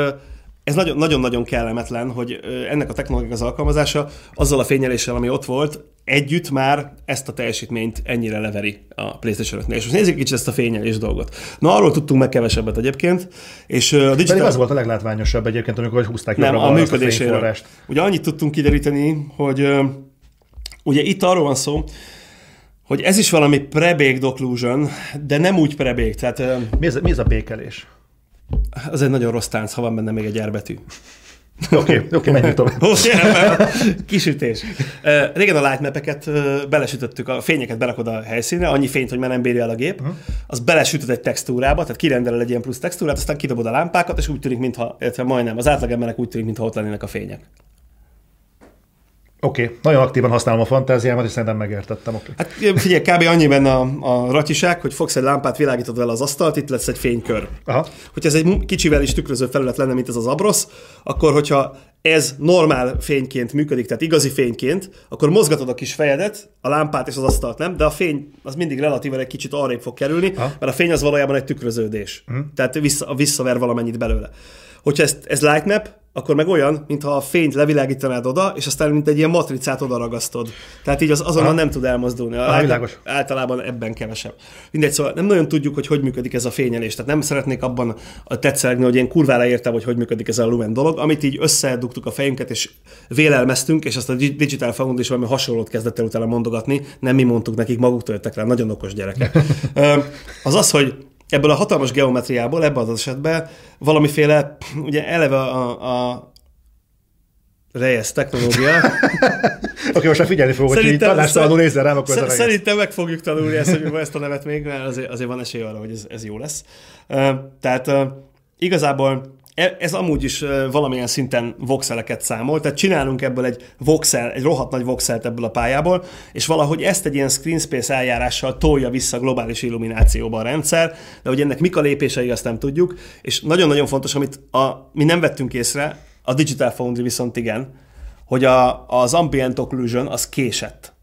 ez nagyon-nagyon kellemetlen, hogy ennek a technológiai az alkalmazása azzal a fényeléssel, ami ott volt, együtt már ezt a teljesítményt ennyire leveri a PlayStation 5 És most nézzük kicsit ezt a fényelés dolgot. Na, arról tudtunk meg kevesebbet egyébként, és a digital... Pedig az volt a leglátványosabb egyébként, amikor húzták Nem, a működéséről. Ugye annyit tudtunk kideríteni, hogy ugye itt arról van szó, hogy ez is valami prebake occlusion, de nem úgy prebake, tehát... Mi ez, mi ez a békelés? Az egy nagyon rossz tánc, ha van benne még egy erbetű. Oké, okay, oké, okay, menjünk tovább. Kisütés. Régen a lightmap-eket belesütöttük, a fényeket berakod a helyszínre, annyi fényt, hogy már nem bírja el a gép, uh-huh. az belesütöd egy textúrába, tehát kirendeled egy ilyen plusz textúrát, aztán kidobod a lámpákat, és úgy tűnik, mintha, illetve majdnem, az átlagembernek úgy tűnik, mintha ott lennének a fények. Oké, okay. nagyon aktívan használom a fantáziámat, és szerintem megértettem. Okay. Hát figyelj, kb. annyi benne a, a ratyiság, hogy fogsz egy lámpát, világítod vele az asztalt, itt lesz egy fénykör. Aha. Hogyha ez egy kicsivel is tükröző felület lenne, mint ez az abrosz, akkor hogyha ez normál fényként működik, tehát igazi fényként, akkor mozgatod a kis fejedet, a lámpát és az asztalt nem, de a fény az mindig relatíve egy kicsit arrébb fog kerülni, Aha. mert a fény az valójában egy tükröződés. Uh-huh. Tehát vissza, visszaver valamennyit belőle. Hogyha ez, ez lightmap, akkor meg olyan, mintha a fényt levilágítanád oda, és aztán mint egy ilyen matricát oda ragasztod. Tehát így az azonnal nem tud elmozdulni. Ah, világos. Általában ebben kevesebb. Mindegy, szóval nem nagyon tudjuk, hogy hogy működik ez a fényelés. Tehát nem szeretnék abban tetszelegni, hogy én kurvára értem, hogy hogy működik ez a Lumen dolog, amit így összedugtuk a fejünket, és vélelmeztünk, és azt a Digital Found is valami hasonlót kezdett el utána mondogatni. Nem mi mondtuk nekik, maguktól jöttek rá, nagyon okos gyerekek. az az, hogy ebből a hatalmas geometriából, ebben az esetben valamiféle, ugye eleve a, a Reyes technológia. Oké, most már figyelni fogok, hogy így tanástalanul nézzel rám, akkor ez Szerintem meg fogjuk tanulni ezt, hogy ezt a nevet még, mert azért, azért van esély arra, hogy ez, ez jó lesz. Uh, tehát uh, igazából ez amúgy is valamilyen szinten voxeleket számol, tehát csinálunk ebből egy voxel, egy rohadt nagy voxelt ebből a pályából, és valahogy ezt egy ilyen screen space eljárással tolja vissza globális illuminációba a rendszer, de hogy ennek mik a lépései, azt nem tudjuk, és nagyon-nagyon fontos, amit a, mi nem vettünk észre, a Digital Foundry viszont igen, hogy a, az ambient occlusion az késett.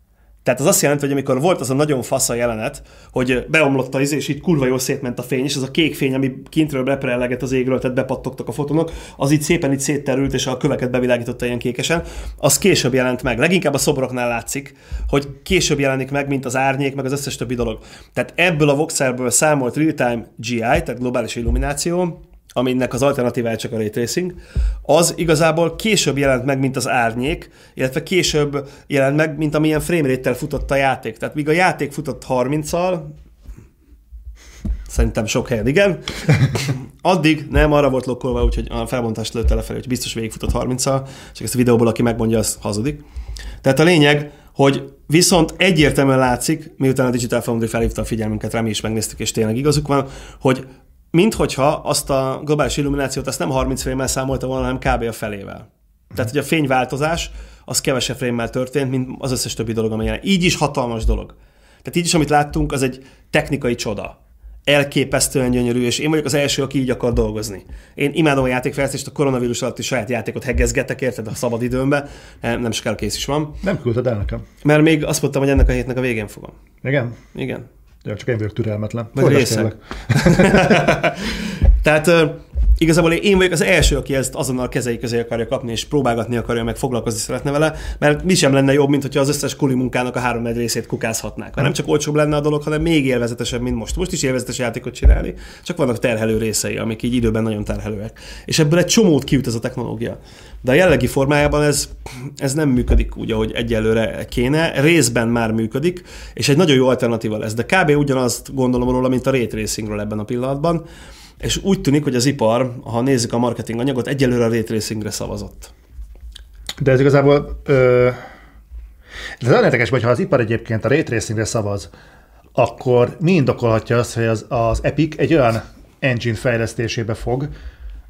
Tehát az azt jelenti, hogy amikor volt az a nagyon fasz a jelenet, hogy beomlott a izé, és így kurva jól szétment a fény, és az a kék fény, ami kintről beprelleget az égről, tehát bepattogtak a fotonok, az így szépen így szétterült, és a köveket bevilágította ilyen kékesen, az később jelent meg. Leginkább a szobroknál látszik, hogy később jelenik meg, mint az árnyék, meg az összes többi dolog. Tehát ebből a voxelből számolt real-time GI, tehát globális illumináció, aminek az alternatívája csak a ray tracing, az igazából később jelent meg, mint az árnyék, illetve később jelent meg, mint amilyen framerate futott a játék. Tehát míg a játék futott 30-al, szerintem sok helyen igen, addig nem arra volt lokkolva, úgyhogy a felbontást lőtte lefelé, hogy biztos végigfutott 30-al, csak ezt a videóból, aki megmondja, az hazudik. Tehát a lényeg, hogy viszont egyértelműen látszik, miután a Digital Foundry felhívta a figyelmünket, rá mi is megnéztük, és tényleg igazuk van, hogy minthogyha azt a globális illuminációt azt nem 30 frame számolta volna, hanem kb. a felével. Tehát, hogy a fényváltozás az kevesebb frame történt, mint az összes többi dolog, ami jelen. Így is hatalmas dolog. Tehát így is, amit láttunk, az egy technikai csoda. Elképesztően gyönyörű, és én vagyok az első, aki így akar dolgozni. Én imádom a játékfejlesztést, a koronavírus alatt is saját játékot hegezgetek, érted, a szabad időmben. Nem is kell, kész is van. Nem küldted el nekem. Mert még azt mondtam, hogy ennek a hétnek a végén fogom. Igen? Igen. Ja, csak én vagyok türelmetlen. Vagy részek. Tehát igazából én vagyok az első, aki ezt azonnal kezei közé akarja kapni, és próbálgatni akarja, meg foglalkozni szeretne vele, mert mi sem lenne jobb, mint hogyha az összes kuli munkának a három részét kukázhatnák. Nem csak olcsóbb lenne a dolog, hanem még élvezetesebb, mint most. Most is élvezetes játékot csinálni, csak vannak terhelő részei, amik így időben nagyon terhelőek. És ebből egy csomót kiüt ez a technológia. De a jellegi formájában ez, ez nem működik úgy, ahogy egyelőre kéne. Részben már működik, és egy nagyon jó alternatíva lesz. De kb. ugyanazt gondolom róla, mint a tracingről ebben a pillanatban. És úgy tűnik, hogy az ipar, ha nézzük a marketing anyagot, egyelőre a ray tracingre szavazott. De ez igazából... Ö... Ez olyan érdekes, hogy ha az ipar egyébként a ray tracingre szavaz, akkor mi indokolhatja azt, hogy az, az Epic egy olyan engine fejlesztésébe fog,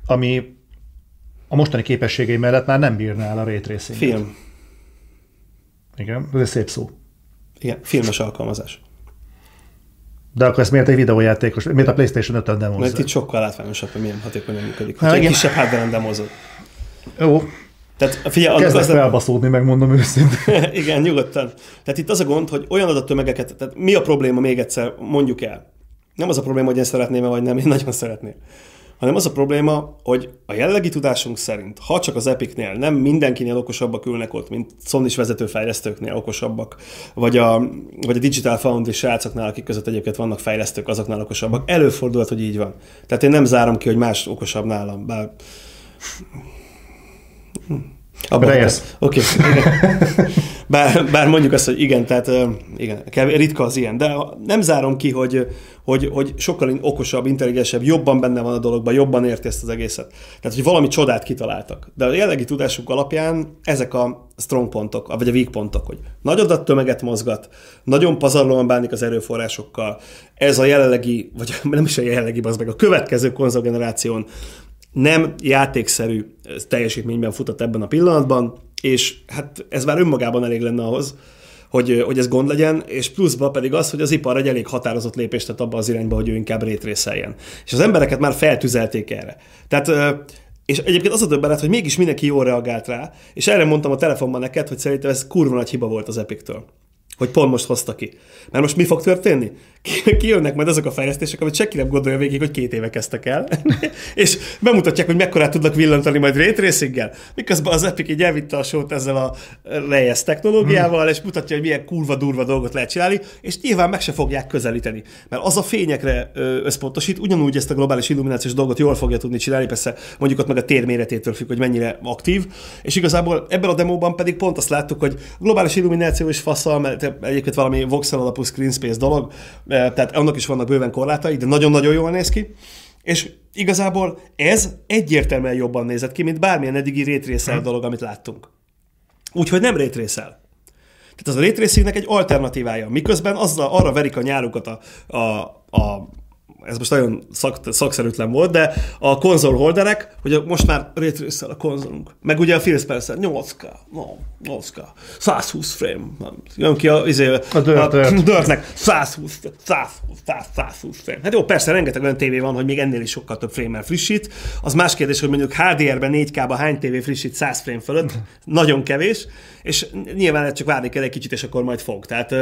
ami a mostani képességei mellett már nem bírná el a ray tracing Film. Igen, ez egy szép szó. Igen, filmes alkalmazás. De akkor ezt miért egy videójátékos, miért a PlayStation 5-ön demozza? Mert itt sokkal látványosabb, hogy milyen hatékonyan működik. Ha egy kisebb hardware demozod. Jó. Tehát figyelj, Kezdek az felbaszódni, megmondom őszintén. Igen, nyugodtan. Tehát itt az a gond, hogy olyan adattömegeket, tehát mi a probléma még egyszer, mondjuk el. Nem az a probléma, hogy én szeretném vagy nem, én nagyon szeretném hanem az a probléma, hogy a jellegi tudásunk szerint, ha csak az Epicnél nem mindenkinél okosabbak ülnek ott, mint sony vezetőfejlesztőknél okosabbak, vagy a, vagy a Digital Foundry srácoknál, akik között egyébként vannak fejlesztők, azoknál okosabbak. Előfordulhat, hogy így van. Tehát én nem zárom ki, hogy más okosabb nálam, bár Oké. Okay. Bár, bár mondjuk azt, hogy igen, tehát igen, ritka az ilyen, de nem zárom ki, hogy, hogy, hogy sokkal okosabb, intelligensebb, jobban benne van a dologban, jobban érti ezt az egészet. Tehát, hogy valami csodát kitaláltak. De a jellegi tudásuk alapján ezek a strong pontok, vagy a weak pontok, hogy nagy adattömeget mozgat, nagyon pazarlóan bánik az erőforrásokkal. Ez a jelenlegi, vagy nem is a jelenlegi, az meg a következő konzolgeneráción nem játékszerű teljesítményben futott ebben a pillanatban, és hát ez már önmagában elég lenne ahhoz, hogy, hogy ez gond legyen, és pluszban pedig az, hogy az ipar egy elég határozott lépést tett abba az irányba, hogy ő inkább rétrészeljen. És az embereket már feltüzelték erre. Tehát és egyébként az a döbbenet, hogy mégis mindenki jól reagált rá, és erre mondtam a telefonban neked, hogy szerintem ez kurva nagy hiba volt az Epic-től hogy pont most hozta ki. Mert most mi fog történni? Kijönnek majd azok a fejlesztések, amit senki nem gondolja végig, hogy két éve kezdtek el, és bemutatják, hogy mekkorát tudnak villantani majd ray tracinggel. Miközben az Epic így elvitte a sót ezzel a Reyes technológiával, és mutatja, hogy milyen kurva durva dolgot lehet csinálni, és nyilván meg se fogják közelíteni. Mert az a fényekre összpontosít, ugyanúgy ezt a globális illuminációs dolgot jól fogja tudni csinálni, persze mondjuk ott meg a térméretétől függ, hogy mennyire aktív, és igazából ebben a demóban pedig pont azt láttuk, hogy globális illumináció is faszal, mert egyébként valami voxel alapú screen space dolog, tehát annak is vannak bőven korlátai, de nagyon-nagyon jól néz ki. És igazából ez egyértelműen jobban nézett ki, mint bármilyen eddigi rétrészel hmm. dolog, amit láttunk. Úgyhogy nem rétrészel. Tehát az a rétrészingnek egy alternatívája. Miközben azzal, arra verik a nyárukat a, a, a ez most nagyon szak, szakszerűtlen volt, de a konzolholderek, hogy most már rétrészel a konzolunk. Meg ugye a Phil Spencer, 8K, no, 8K, 120 frame. Jön ki a, izé, a, dört, a dörtnek 120, 120, 120 frame. Hát jó, persze rengeteg olyan tévé van, hogy még ennél is sokkal több frame frissít. Az más kérdés, hogy mondjuk HDR-ben 4K-ban hány tévé frissít 100 frame fölött. Nagyon kevés és nyilván csak várni kell egy kicsit, és akkor majd fog. Tehát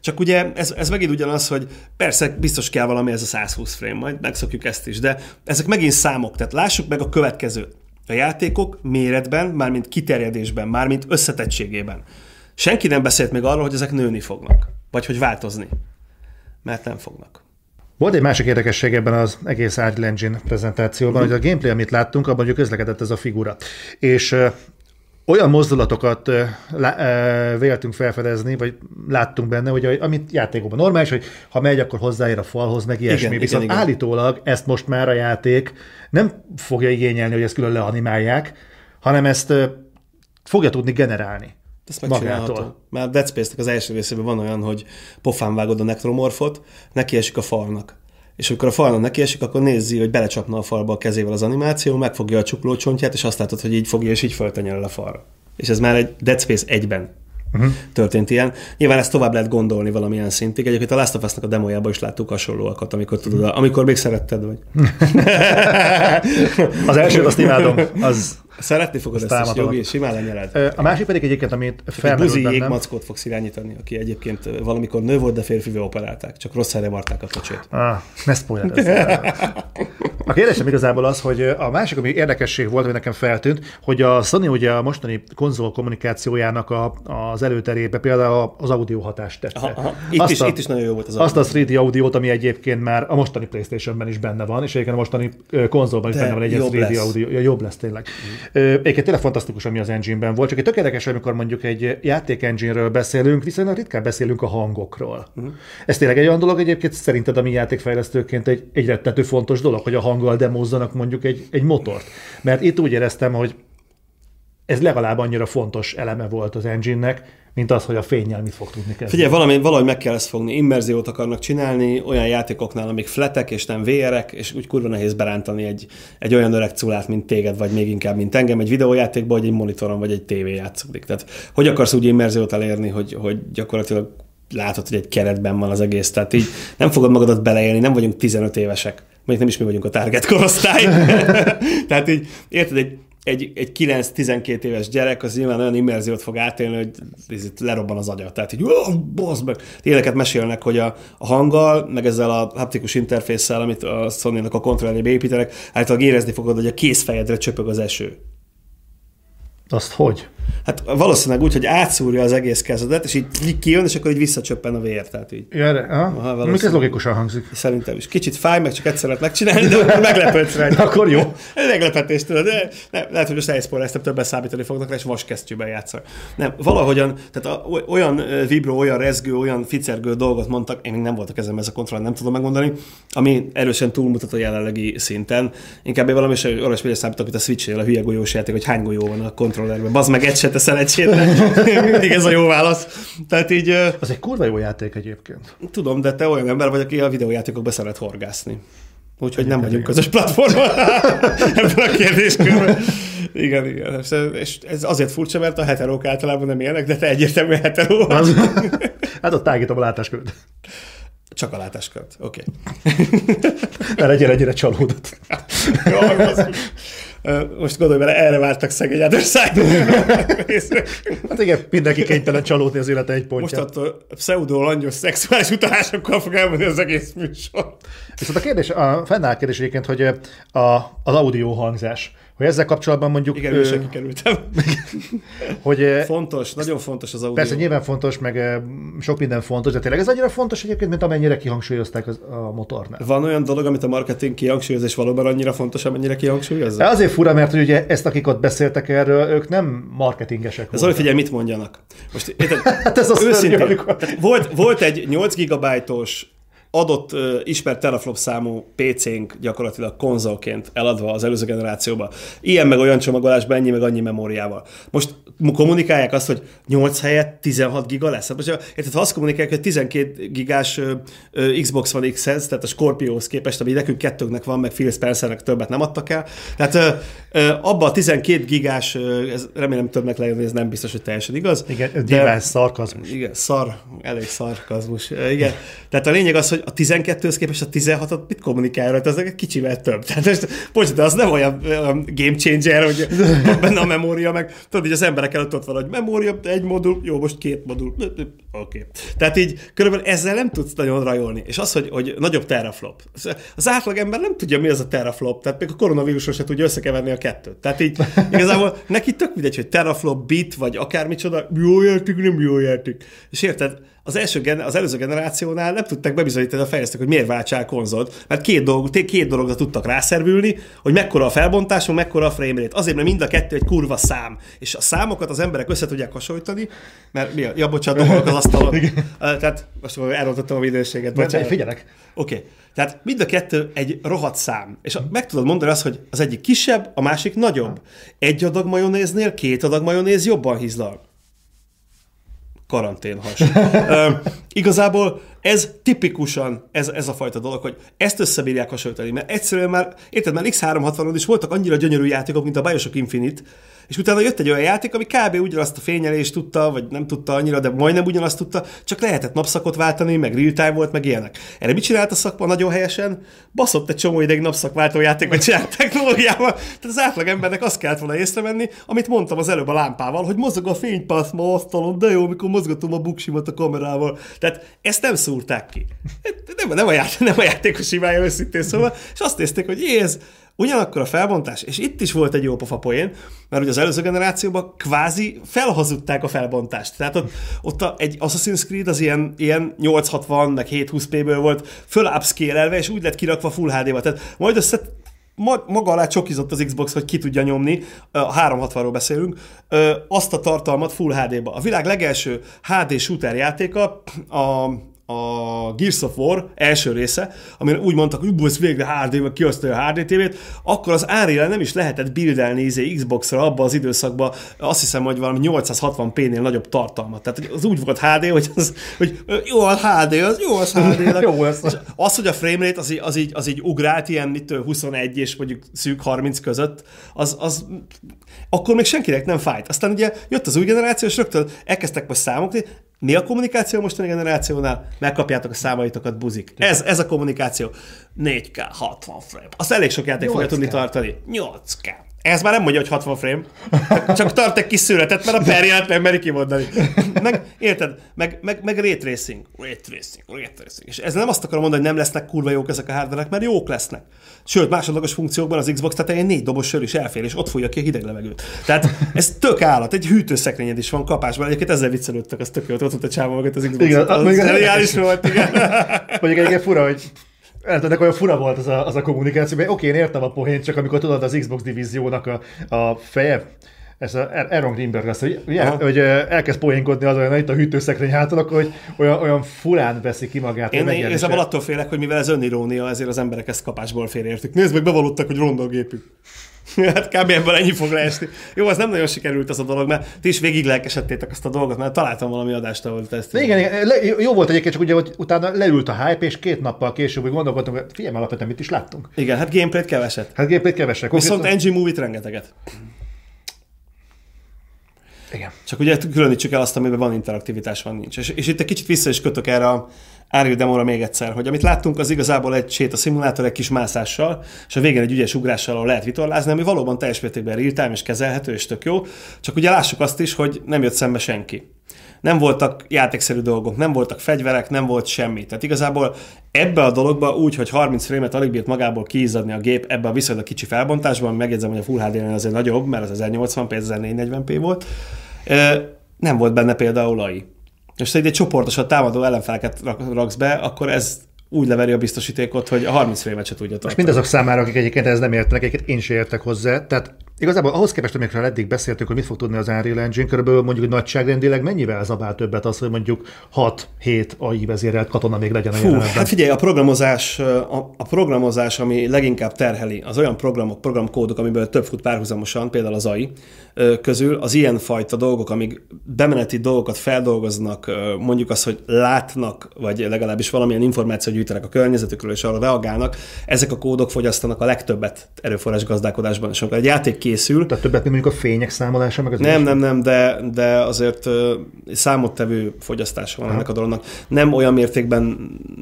csak ugye ez, ez megint ugyanaz, hogy persze biztos kell valami ez a 120 frame, majd megszokjuk ezt is, de ezek megint számok, tehát lássuk meg a következőt. A játékok méretben, mármint kiterjedésben, mármint összetettségében. Senki nem beszélt még arról, hogy ezek nőni fognak, vagy hogy változni. Mert nem fognak. Volt egy másik érdekesség ebben az egész Unreal Engine prezentációban, uh-huh. hogy a gameplay, amit láttunk, abban hogy közlekedett ez a figura. És olyan mozdulatokat véltünk felfedezni, vagy láttunk benne, hogy amit játékokban normális, hogy ha megy, akkor hozzáér a falhoz, meg ilyesmi. Igen, Viszont igen, igen. állítólag ezt most már a játék nem fogja igényelni, hogy ezt külön leanimálják, hanem ezt fogja tudni generálni. Ezt megcsinálható. Már Dead Space-nek az első részében van olyan, hogy pofán vágod a nekromorfot, neki esik a falnak és amikor a falon neki esik, akkor nézi, hogy belecsapna a falba a kezével az animáció, megfogja a csuklócsontját, és azt látod, hogy így fogja, és így föltenyel a falra. És ez már egy Dead Space 1-ben uh-huh. történt ilyen. Nyilván ezt tovább lehet gondolni valamilyen szintig. Egyébként a Last of Us-nak a demójában is láttuk hasonlóakat, amikor tudod, amikor még szeretted vagy. az első azt imádom. Az, Szeretni fogod ezt, ezt jogi, simán lenyeled. A másik pedig egyébként, amit felmerült Buzi jégmackót fogsz irányítani, aki egyébként valamikor nő volt, de férfivé operálták. Csak rossz helyre varták a kocsét. Ah, ne A kérdésem igazából az, hogy a másik, ami érdekesség volt, hogy nekem feltűnt, hogy a Sony ugye a mostani konzol kommunikációjának a, az előterébe például az audio hatást tette. Aha, aha. Itt, azt is, a, itt is nagyon jó volt az Azt audio. a 3D audiót, ami egyébként már a mostani Playstation-ben is benne van, és egyébként a mostani konzolban is De benne van egy 3D lesz. audio. Ja, jobb lesz tényleg. Mm. Egyébként tényleg fantasztikus, ami az engine-ben volt, csak egy tökéletes, amikor mondjuk egy játék engine-ről beszélünk, viszonylag ritkán beszélünk a hangokról. Mm. Ez tényleg egy olyan dolog egyébként szerinted, ami játékfejlesztőként egy, egy rettető fontos dolog, hogy a hanggal demózzanak mondjuk egy, egy motort. Mert itt úgy éreztem, hogy ez legalább annyira fontos eleme volt az engine-nek, mint az, hogy a fényjel mit fog tudni kezdeni. Figyelj, valami, valahogy meg kell ezt fogni. Immerziót akarnak csinálni olyan játékoknál, amik fletek és nem VR-ek, és úgy kurva nehéz berántani egy, egy olyan öreg culát, mint téged, vagy még inkább, mint engem, egy videójátékba, vagy egy monitoron, vagy egy tévé játszódik. Tehát hogy akarsz úgy immerziót elérni, hogy, hogy gyakorlatilag látod, hogy egy keretben van az egész. Tehát így nem fogod magadat beleélni, nem vagyunk 15 évesek. Mondjuk nem is mi vagyunk a target korosztály. Tehát így, érted, egy, egy, egy 9-12 éves gyerek az nyilván olyan immerziót fog átélni, hogy ez lerobban az agya. Tehát így, oh, boss meg. Éleket mesélnek, hogy a, a hanggal, meg ezzel a haptikus interfésszel, amit a sony a kontrollébe építenek, általában érezni fogod, hogy a kézfejedre csöpög az eső. Azt hogy? Hát valószínűleg úgy, hogy átszúrja az egész kezedet, és így kijön, és akkor így visszacsöppen a vér. Tehát így. Ja, aha, ez logikusan hangzik. Szerintem is. Kicsit fáj, meg csak egyszer lehet megcsinálni, de meglepődsz rá. akkor jó. Ez meglepetés, tudod. De ne, lehet, hogy most elszporáztam, többen számítani fognak és vaskesztyűben játszol. Nem, valahogyan, tehát a, olyan vibró, olyan rezgő, olyan ficergő dolgot mondtak, én még nem voltak ezen ez a kontroll, nem tudom megmondani, ami erősen túlmutat a jelenlegi szinten. Inkább valami olyasmire számítok, mint a switch a hülye golyós játék, hogy hány golyó van a kontrollerben. Bazd meg egy se teszel egysétre. Mindig ez a jó válasz. Tehát így... Az egy kurva jó játék egyébként. Tudom, de te olyan ember vagy, aki a videójátékokba szeret horgászni. Úgyhogy nem vagyunk közös platformon ebben a kérdéskörben. Igen, igen. És ez azért furcsa, mert a heterók általában nem élnek, de te egyértelműen heteró Az, hát ott tágítom a látáskört. Csak a látáskört, oké. Okay. mert egyre egyre csalódott. Most gondolj bele, erre vártak szegény Other Hát igen, mindenki kénytelen csalódni az élete egy pontján. Most attól pseudo langyos szexuális utalásokkal fog elmenni az egész műsor. Viszont a kérdés, a fennáll kérdés egyébként, hogy a, az audio hangzás hogy ezzel kapcsolatban mondjuk... Igen, ő, is kikerültem. hogy, fontos, nagyon fontos az audio. Persze nyilván fontos, meg sok minden fontos, de tényleg ez annyira fontos egyébként, mint amennyire kihangsúlyozták az, a motornál. Van olyan dolog, amit a marketing kihangsúlyoz, és valóban annyira fontos, amennyire kihangsúlyozza? Azért fura, mert ugye ezt, akik ott beszéltek erről, ők nem marketingesek Ez figyelj, mit mondjanak. Most érted, hát ez az őszintén, amikor... volt, volt egy 8 gigabájtos adott uh, ismert teraflop számú PC-nk gyakorlatilag konzolként eladva az előző generációba. Ilyen meg olyan csomagolásban, ennyi meg annyi memóriával. Most kommunikálják azt, hogy 8 helyett 16 giga lesz. Hát most, érted, ha azt kommunikálják, hogy 12 gigás uh, uh, Xbox van X-hez, tehát a Scorpio-hoz képest, ami nekünk kettőnknek van, meg Phil Spencernek többet nem adtak el. Tehát uh, uh, abban a 12 gigás, uh, ez remélem többnek lejön, ez nem biztos, hogy teljesen igaz. Igen, de, szarkazmus. Igen, szar, elég szarkazmus. Uh, igen. Tehát a lényeg az, hogy a 12-höz képest a 16-ot mit kommunikál rajta, az egy kicsivel több. Tehát most, bocs, de az nem olyan, olyan game changer, hogy benne a memória, meg tudod, hogy az emberek előtt ott van, hogy memória, egy modul, jó, most két modul, oké. Okay. Tehát így körülbelül ezzel nem tudsz nagyon rajolni. És az, hogy, hogy nagyobb teraflop. Az átlag ember nem tudja, mi az a teraflop, tehát még a koronavírusról se tudja összekeverni a kettőt. Tehát így igazából neki tök mindegy, hogy teraflop, bit, vagy akármicsoda, jó játék, nem jó játék. És érted, az, első, az előző generációnál nem tudták bebizonyítani a fejlesztők, hogy miért váltsál konzolt, mert két, dolog, két dologra tudtak rászervülni, hogy mekkora a felbontás, mekkora a frame rate. Azért, mert mind a kettő egy kurva szám. És a számokat az emberek össze tudják hasonlítani, mert mi a, ja, bocsánat, az asztalon. Tehát most elrontottam a videóséget. Bocsánat, figyelek. Oké. Okay. Tehát mind a kettő egy rohadt szám. És meg tudod mondani azt, hogy az egyik kisebb, a másik nagyobb. Egy adag majonéznél két adag majonéz jobban hízlal karanténhas. igazából ez tipikusan ez, ez a fajta dolog, hogy ezt összebírják hasonlítani, mert egyszerűen már, érted, már X360-on is voltak annyira gyönyörű játékok, mint a Bioshock Infinite, És utána jött egy olyan játék, ami kb. ugyanazt a fényelést tudta, vagy nem tudta annyira, de majdnem ugyanazt tudta, csak lehetett napszakot váltani, meg real time volt, meg ilyenek. Erre mit csinált a szakma nagyon helyesen? Baszott egy csomó ideig napszakváltó játékot csinált technológiával. Tehát az átlag embernek azt kellett volna észrevenni, amit mondtam az előbb a lámpával, hogy mozog a fénypász ma asztalon, de jó, amikor mozgatom a buksimat a kamerával. Tehát ezt nem szúrták ki. Nem, nem, a, játék, nem a játékos hibája őszintén szóval, és azt nézték, hogy ez Ugyanakkor a felbontás, és itt is volt egy jó pofa poén, mert ugye az előző generációban kvázi felhazudták a felbontást. Tehát ott, ott a, egy Assassin's Creed az ilyen, ilyen 860 meg 720p-ből volt föl upscale és úgy lett kirakva Full HD-ba. Tehát majd össze maga alá csokizott az Xbox, hogy ki tudja nyomni, a 360-ról beszélünk, azt a tartalmat Full HD-ba. A világ legelső HD shooter játéka a a Gears of War első része, amire úgy mondtak, hogy ez végre HD, meg kiosztja a HD TV-t, akkor az árére nem is lehetett bildelni izé Xbox-ra abba az időszakban, azt hiszem, hogy valami 860p-nél nagyobb tartalmat. Tehát az úgy volt HD, hogy, az, hogy jó az HD, az jó az HD. jó az. az, hogy a framerate az, az, így, az így ugrált ilyen mitől 21 és mondjuk szűk 30 között, az, az akkor még senkinek nem fájt. Aztán ugye jött az új generáció, és rögtön elkezdtek most számokni, mi a kommunikáció mostani generációnál? Megkapjátok a számaitokat, buzik. Ez, ez a kommunikáció. 4K, 60 frame. Azt elég sok játék fogja tudni tartani. 8K. Ez már nem mondja, hogy 60 frame. Csak tart egy kis születet, mert a perját nem meri kimondani. Meg, érted? Meg, meg, meg ray tracing. Ray tracing, ray tracing. És ez nem azt akarom mondani, hogy nem lesznek kurva jók ezek a hardverek, mert jók lesznek. Sőt, másodlagos funkciókban az Xbox tetején négy dobos sör is elfér, és ott fújja ki a hideg levegőt. Tehát ez tök állat. Egy hűtőszekrényed is van kapásban. Egyébként ezzel viccelődtek, az tök jó, ott a csáva magát az Xbox. Igen, az, az, volt, igen. Mondjuk egyébként fura, hogy ennek olyan fura volt az a, az a kommunikáció, mert oké, én értem a pohén, csak amikor tudod az Xbox divíziónak a, a feje, ez a Aaron Greenberg lesz, hogy, hogy elkezd poénkodni az olyan itt a hűtőszekrény hátul, akkor hogy olyan, olyan furán veszi ki magát. Én igazából attól félek, hogy mivel ez önirónia, ezért az emberek ezt kapásból félreértik. Nézd meg, bevallottak, hogy ronda a gépük. hát kb. ebből ennyi fog leesni. Jó, az nem nagyon sikerült az a dolog, mert ti is végig lelkesedtétek azt a dolgot, mert találtam valami adást, ahol ezt. Igen, igen, le, jó volt egyébként, csak ugye, hogy utána leült a hype, és két nappal később hogy gondolkodtunk, hogy figyelj, alapvetően mit is láttunk. Igen, hát gameplayt keveset. Hát gameplayt keveset. Viszont NG Movie-t rengeteget. Igen. Csak ugye különítsük el azt, amiben van interaktivitás, van nincs. És, és itt egy kicsit vissza is kötök erre a Áril demóra még egyszer, hogy amit láttunk, az igazából egy szimulátor egy kis mászással, és a végén egy ügyes ugrással lehet vitorlázni, ami valóban teljes mértékben real-time és kezelhető, és tök jó. Csak ugye lássuk azt is, hogy nem jött szembe senki. Nem voltak játékszerű dolgok, nem voltak fegyverek, nem volt semmi. Tehát igazából ebbe a dologba úgy, hogy 30 frémet alig bírt magából kiizzadni a gép ebbe a viszonylag kicsi felbontásban, megjegyzem, hogy a Full HD azért nagyobb, mert az 1080p, 1440p volt, nem volt benne például AI. És ha egy csoportosan támadó ellenfeleket raksz be, akkor ez úgy leveri a biztosítékot, hogy a 30 frémet se tudja tartani. Most mindazok számára, akik egyébként ez nem értenek, egyébként én sem értek hozzá. Tehát Igazából ahhoz képest, amikről eddig beszéltünk, hogy mit fog tudni az Unreal Engine, körülbelül mondjuk nagyságrendileg mennyivel zabál többet az, hogy mondjuk 6-7 AI vezérelt katona még legyen a Fú, Hát figyelj, a programozás, a, a programozás, ami leginkább terheli, az olyan programok, programkódok, amiből több fut párhuzamosan, például az AI közül, az ilyenfajta dolgok, amik bemeneti dolgokat feldolgoznak, mondjuk az, hogy látnak, vagy legalábbis valamilyen információt gyűjtenek a környezetükről, és arra reagálnak, ezek a kódok fogyasztanak a legtöbbet erőforrás gazdálkodásban. És amikor egy játék készül. Tehát többet, mint mondjuk a fények számolása, meg az Nem, nem, nem, de, de azért számottevő fogyasztása van Aha. ennek a dolognak. Nem olyan mértékben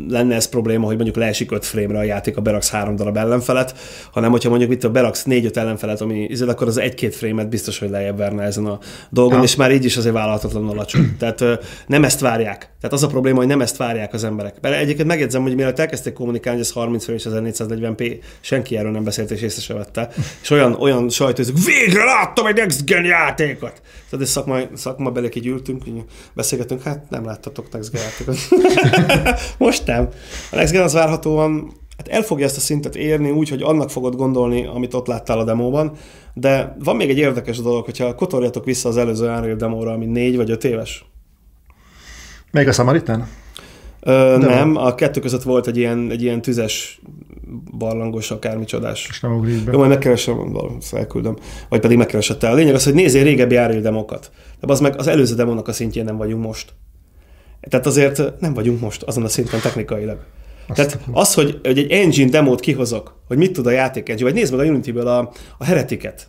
lenne ez probléma, hogy mondjuk leesik 5 frame a játék, a beraksz három darab ellenfelet, hanem hogyha mondjuk itt a beraksz 4-5 ellenfelet, ami izé, akkor az egy-két frame biztos, hogy lejjebb verne ezen a dolgon, Aha. és már így is azért vállalhatatlanul alacsony. Tehát nem ezt várják. Tehát az a probléma, hogy nem ezt várják az emberek. Mert egyébként megjegyzem, hogy mielőtt elkezdték kommunikálni, hogy ez 30 frame és 1440p, senki erről nem beszélt és észre se vette. És olyan, olyan sajt sajtózik, végre láttam egy Next Gen játékot! Tehát szakma, szakma belek így ültünk, így beszélgetünk, hát nem láttatok Next Gen játékot. Most nem. A Next Gen az várhatóan hát el fogja ezt a szintet érni úgy, hogy annak fogod gondolni, amit ott láttál a demóban, de van még egy érdekes dolog, hogyha kotorjatok vissza az előző Unreal demóra, ami négy vagy öt éves. Még a Samaritan? Ö, nem, a kettő között volt egy ilyen, egy ilyen tüzes barlangos, akármi csodás. És nem ugrik be. Jó, majd megkeresem, elküldöm. Vagy pedig megkeresett el. A lényeg az, hogy nézzél régebbi Unreal demokat. De az meg az előző demónak a szintjén nem vagyunk most. Tehát azért nem vagyunk most azon a szinten technikailag. Azt Tehát az, hogy, hogy egy engine demót kihozok, hogy mit tud a játék engine, vagy nézd meg a Unity-ből a, a heretiket.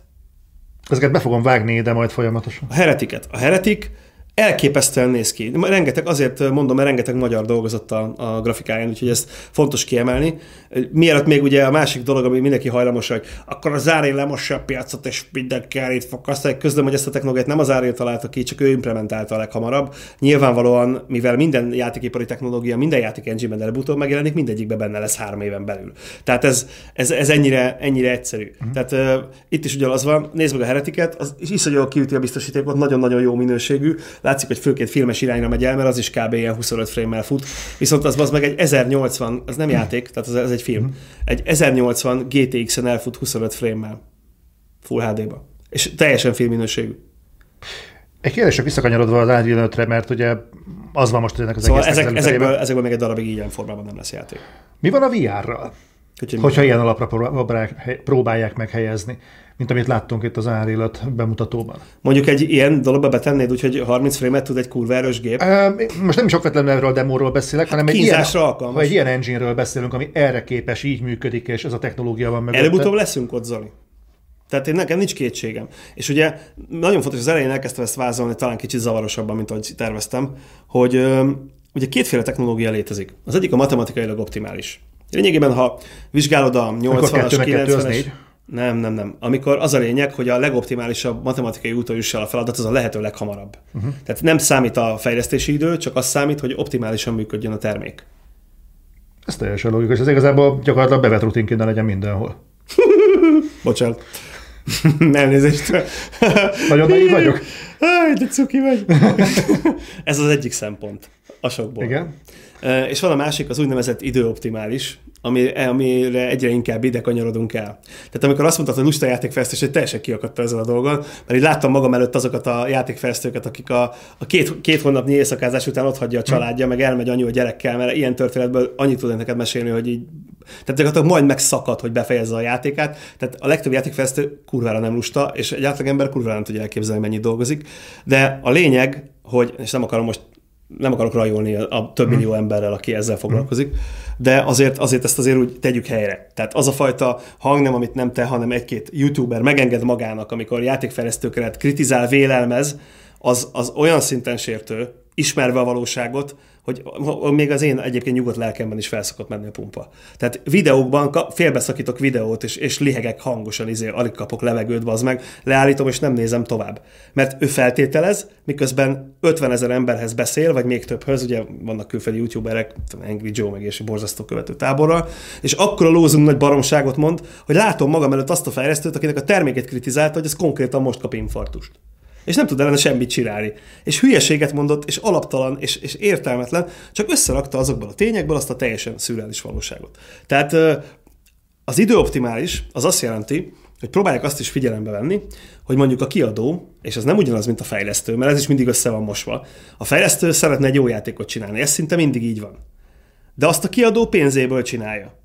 Ezeket be fogom vágni de majd folyamatosan. A heretiket. A heretik elképesztően néz ki. Rengeteg, azért mondom, mert rengeteg magyar dolgozott a, a grafikáján, úgyhogy ezt fontos kiemelni. Mielőtt még ugye a másik dolog, ami mindenki hajlamos, hogy akkor a Záré lemossa a piacot, és mindenki itt fog kaszni. Közlöm, hogy ezt a technológiát nem az Záré találta ki, csak ő implementálta a leghamarabb. Nyilvánvalóan, mivel minden játékipari technológia, minden játék engine-ben előbb-utóbb megjelenik, mindegyikben benne lesz három éven belül. Tehát ez, ez, ez ennyire, ennyire egyszerű. Uh-huh. Tehát uh, itt is ugyanaz van, nézd meg a heretiket, az iszonyúan kiüti a biztosítékot, nagyon-nagyon jó minőségű, látszik, hogy főként filmes irányra megy el, mert az is kb. ilyen 25 frame-mel fut. Viszont az, az meg egy 1080, az nem játék, tehát az, ez egy film. Egy 1080 GTX-en elfut 25 frame-mel. Full HD-ba. És teljesen filmminőségű. Egy kérdés csak visszakanyarodva az Unreal re mert ugye az van most ennek az szóval egész ezek, ezekből, ezekből még egy darabig ilyen formában nem lesz játék. Mi van a VR-ral? Hogyha ilyen alapra próbálják meghelyezni mint amit láttunk itt az árélet bemutatóban. Mondjuk egy ilyen dologba betennéd, úgyhogy 30 frame tud egy kurva erős gép? Most nem is okvetlenül erről a demóról beszélek, hanem egy ilyen, alkalmas. egy ilyen engine-ről beszélünk, ami erre képes, így működik, és ez a technológia van meg. Előbb-utóbb leszünk ott, Zoli. Tehát én nekem nincs kétségem. És ugye nagyon fontos, az elején elkezdtem ezt vázolni, talán kicsit zavarosabban, mint ahogy terveztem, hogy ugye kétféle technológia létezik. Az egyik a matematikailag optimális. Lényegében, ha vizsgálod a 80-as, 90-es... Nem, nem, nem. Amikor az a lényeg, hogy a legoptimálisabb matematikai úton juss el a feladat, az a lehető leghamarabb. Uh-huh. Tehát nem számít a fejlesztési idő, csak az számít, hogy optimálisan működjön a termék. Ez teljesen logikus. Ez igazából gyakorlatilag bevett rutinként legyen mindenhol. Bocsánat. Elnézést. Nagyon nagy vagyok. Áj, de cuki vagy. Ez az egyik szempont a sokból. Igen. És van a másik, az úgynevezett időoptimális, ami, amire egyre inkább ide kanyarodunk el. Tehát amikor azt mondtad, hogy lusta játékfejlesztés, hogy teljesen kiakadta ezzel a dolgon, mert így láttam magam előtt azokat a játékfejlesztőket, akik a, a két, két hónapnyi éjszakázás után ott hagyja a családja, meg elmegy anyu a gyerekkel, mert ilyen történetből annyit tud neked mesélni, hogy így tehát gyakorlatilag majd megszakad, hogy befejezze a játékát. Tehát a legtöbb játékfejlesztő kurvára nem lusta, és egy ember kurvára nem tudja elképzelni, mennyit dolgozik. De a lényeg, hogy, és nem akarom most nem akarok rajolni a több millió emberrel, aki ezzel foglalkozik, de azért, azért ezt azért úgy tegyük helyre. Tehát az a fajta hangnem, amit nem te, hanem egy-két youtuber megenged magának, amikor játékfejlesztőket kritizál, vélelmez, az, az olyan szinten sértő, ismerve a valóságot, hogy még az én egyébként nyugodt lelkemben is felszokott menni a pumpa. Tehát videókban félbeszakítok videót, és, és lihegek hangosan, izé, alig kapok levegőt, az meg, leállítom, és nem nézem tovább. Mert ő feltételez, miközben 50 ezer emberhez beszél, vagy még többhöz, ugye vannak külföldi youtuberek, Angry Joe meg és borzasztó követő táborral, és akkor a lózunk nagy baromságot mond, hogy látom magam előtt azt a fejlesztőt, akinek a terméket kritizálta, hogy ez konkrétan most kap infartust és nem tud ellene semmit csinálni. És hülyeséget mondott, és alaptalan, és, és értelmetlen, csak összerakta azokból a tényekből azt a teljesen szürreális valóságot. Tehát az időoptimális az azt jelenti, hogy próbálják azt is figyelembe venni, hogy mondjuk a kiadó, és ez nem ugyanaz, mint a fejlesztő, mert ez is mindig össze van mosva. A fejlesztő szeretne egy jó játékot csinálni, ez szinte mindig így van. De azt a kiadó pénzéből csinálja.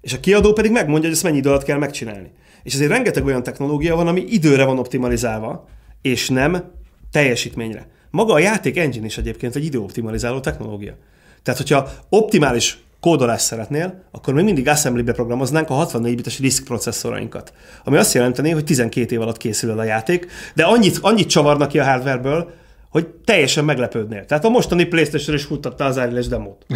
És a kiadó pedig megmondja, hogy ezt mennyi idő kell megcsinálni. És ezért rengeteg olyan technológia van, ami időre van optimalizálva, és nem teljesítményre. Maga a játék engine is egyébként egy időoptimalizáló technológia. Tehát, hogyha optimális kódolást szeretnél, akkor még mindig assembly-be programoznánk a 64 bites disk processzorainkat. Ami azt jelenteni, hogy 12 év alatt készül el a játék, de annyit, annyit csavarnak ki a hardwareből, hogy teljesen meglepődnél. Tehát a mostani PlayStation is futtatta az áriles demót.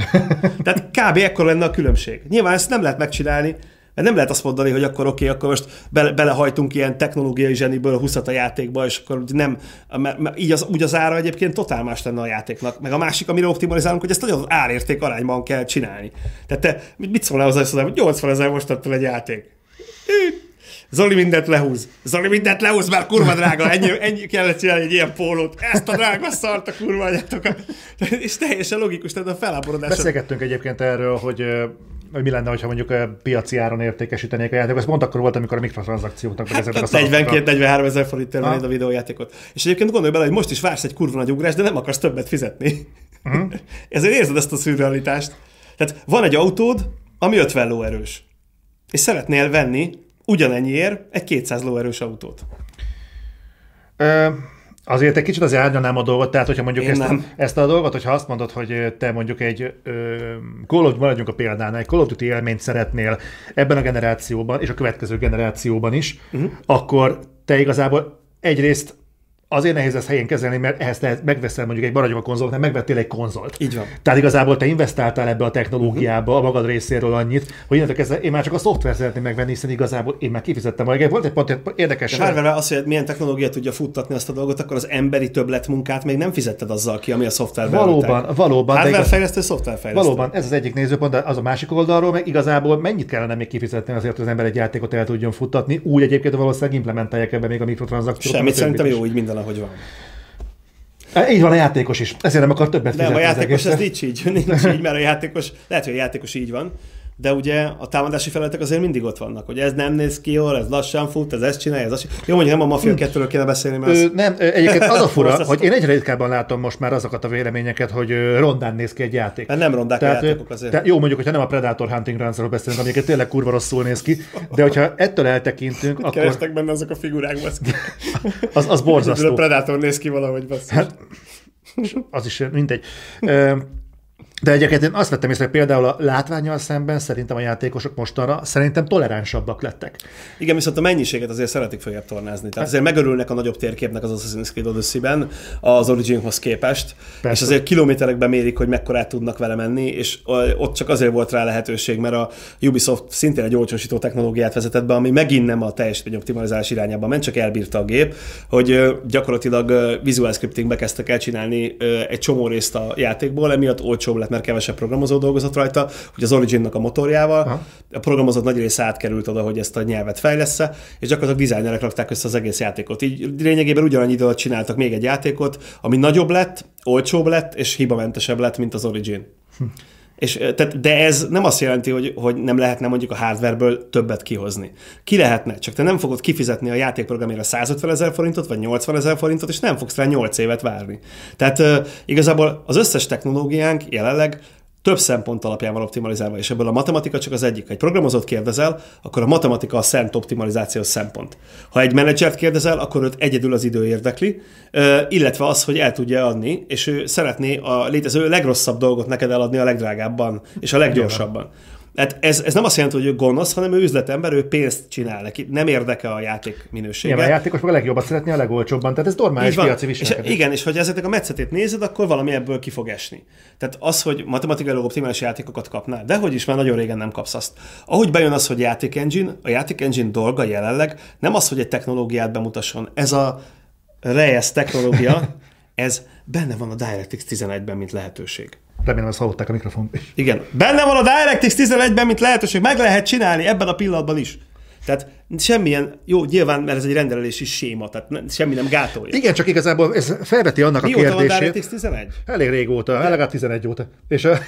Tehát kb. ekkor lenne a különbség. Nyilván ezt nem lehet megcsinálni, mert nem lehet azt mondani, hogy akkor oké, okay, akkor most bele, belehajtunk ilyen technológiai zseniből 20 a játékba, és akkor nem, mert, mert így az, úgy az ára egyébként totál más lenne a játéknak. Meg a másik, amire optimalizálunk, hogy ezt nagyon árérték arányban kell csinálni. Tehát te mit szólnál hozzá, hogy 80 ezer most adtál egy játék? Zoli mindent lehúz. Zoli mindent lehúz, mert kurva drága, ennyi, ennyi kellett csinálni egy ilyen pólót. Ezt a drága szart a kurva anyátokat. És teljesen logikus, tehát a feláborodás. Beszélgettünk egyébként erről, hogy hogy mi lenne, ha mondjuk a piaci áron értékesítenék a játékot. Ez pont akkor volt, amikor a mikrotranszakcióknak hát, ezek a 42-43 ezer forint vennéd a videójátékot. És egyébként gondolj bele, hogy most is vársz egy kurva nagy ugrás, de nem akarsz többet fizetni. Uh-huh. Ezért érzed ezt a szürrealitást. Tehát van egy autód, ami 50 lóerős. És szeretnél venni ugyanennyiért egy 200 lóerős autót. Uh Azért egy kicsit az árnyanám a dolgot, tehát hogyha mondjuk ezt, nem. ezt a dolgot, hogyha azt mondod, hogy te mondjuk egy ö, Call of, maradjunk a példánál, egy Call of Duty élményt szeretnél ebben a generációban, és a következő generációban is, uh-huh. akkor te igazából egyrészt azért nehéz ezt helyén kezelni, mert ehhez te megveszel mondjuk egy maradjunk a nem megvettél egy konzolt. Így van. Tehát igazából te investáltál ebbe a technológiába a magad részéről annyit, hogy innentől kezdve én már csak a szoftver szeretném megvenni, hiszen igazából én már kifizettem. A volt egy pont érdekes. De várj, az, hogy milyen technológia tudja futtatni azt a dolgot, akkor az emberi többletmunkát még nem fizetted azzal ki, ami a szoftverben. Valóban, valóban. Hardware fejlesztő, szoftverfejlesztő. Valóban, ez az egyik nézőpont, de az a másik oldalról, meg igazából mennyit kellene még kifizetni azért, hogy az ember egy játékot el tudjon futtatni, úgy egyébként valószínűleg implementálják ebbe még a mikrotranszakciót. Semmit szerintem jó, így minden, ahogy van. Így van a játékos is. Ezért nem akar többet. Nem, a játékos ez nincs így, nincs így, mert a játékos, lehet, hogy a játékos így van, de ugye a támadási felületek azért mindig ott vannak, hogy ez nem néz ki jól, ez lassan fut, ez ezt csinálja, ez azt Jó, mondjuk nem a Mafia 2 kéne beszélni, mert az... Nem, egyébként az a fura, hogy én egyre ritkábban látom most már azokat a véleményeket, hogy rondán néz ki egy játék. Mert nem rondák tehát, a játékok azért. Tehát jó, mondjuk, hogyha nem a Predator Hunting Grounds-ról beszélünk, amiket tényleg kurva rosszul néz ki, de hogyha ettől eltekintünk, akkor... Kerestek benne azok a figurák, az, az borzasztó. A Predator néz ki valahogy, basszus. Hát, az is mindegy. De egyébként én azt vettem észre, hogy például a látványal szemben szerintem a játékosok mostanra szerintem toleránsabbak lettek. Igen, viszont a mennyiséget azért szeretik följebb tornázni. Tehát azért megörülnek a nagyobb térképnek az Assassin's Creed Odyssey-ben az Originhoz képest, Persze. és azért kilométerekben mérik, hogy mekkorát tudnak vele menni, és ott csak azért volt rá lehetőség, mert a Ubisoft szintén egy olcsósító technológiát vezetett be, ami megint nem a teljesítmény optimalizálás irányába ment, csak elbírta a gép, hogy gyakorlatilag visual scriptingbe kezdtek el csinálni egy csomó részt a játékból, emiatt olcsóbb lett mert kevesebb programozó dolgozott rajta, hogy az Originnak a motorjával. Aha. A programozók nagy része átkerült oda, hogy ezt a nyelvet fejlesz és gyakorlatilag dizájnerek rakták össze az egész játékot. Így lényegében ugyanannyi időt csináltak még egy játékot, ami nagyobb lett, olcsóbb lett, és hibamentesebb lett, mint az Origin. Hm. És, tehát, de ez nem azt jelenti, hogy, hogy nem lehetne mondjuk a hardwareből többet kihozni. Ki lehetne, csak te nem fogod kifizetni a játékprogramjára 150 ezer forintot, vagy 80 ezer forintot, és nem fogsz rá 8 évet várni. Tehát uh, igazából az összes technológiánk jelenleg több szempont alapján van optimalizálva, és ebből a matematika csak az egyik. Ha egy programozót kérdezel, akkor a matematika a szent optimalizációs szempont. Ha egy menedzsert kérdezel, akkor őt egyedül az idő érdekli, illetve az, hogy el tudja adni, és ő szeretné a létező legrosszabb dolgot neked eladni a legdrágábban és a leggyorsabban. Hát ez, ez nem azt jelenti, hogy ő gonosz, hanem ő üzletember, ő pénzt csinál neki. Nem érdeke a játék minősége. Igen, a játékos meg a legjobbat szeretni a legolcsóbban. Tehát ez normális piaci viselkedés. És, igen, és hogy ezeknek a metszetét nézed, akkor valami ebből ki fog esni. Tehát az, hogy matematikai optimális játékokat kapnál, de hogy is már nagyon régen nem kapsz azt. Ahogy bejön az, hogy játék engine, a játék engine dolga jelenleg nem az, hogy egy technológiát bemutasson. Ez a Reyes technológia, ez benne van a DirectX 11-ben, mint lehetőség. Remélem, ezt hallották a mikrofon. Igen. Benne van a DirectX 11-ben, mint lehetőség, meg lehet csinálni ebben a pillanatban is. Tehát semmilyen, jó, nyilván, mert ez egy rendelési séma, tehát semmi nem gátolja. Igen, csak igazából ez felveti annak Mióta a kérdését. Mióta van DirectX 11? Elég régóta, legalább 11 óta. És a...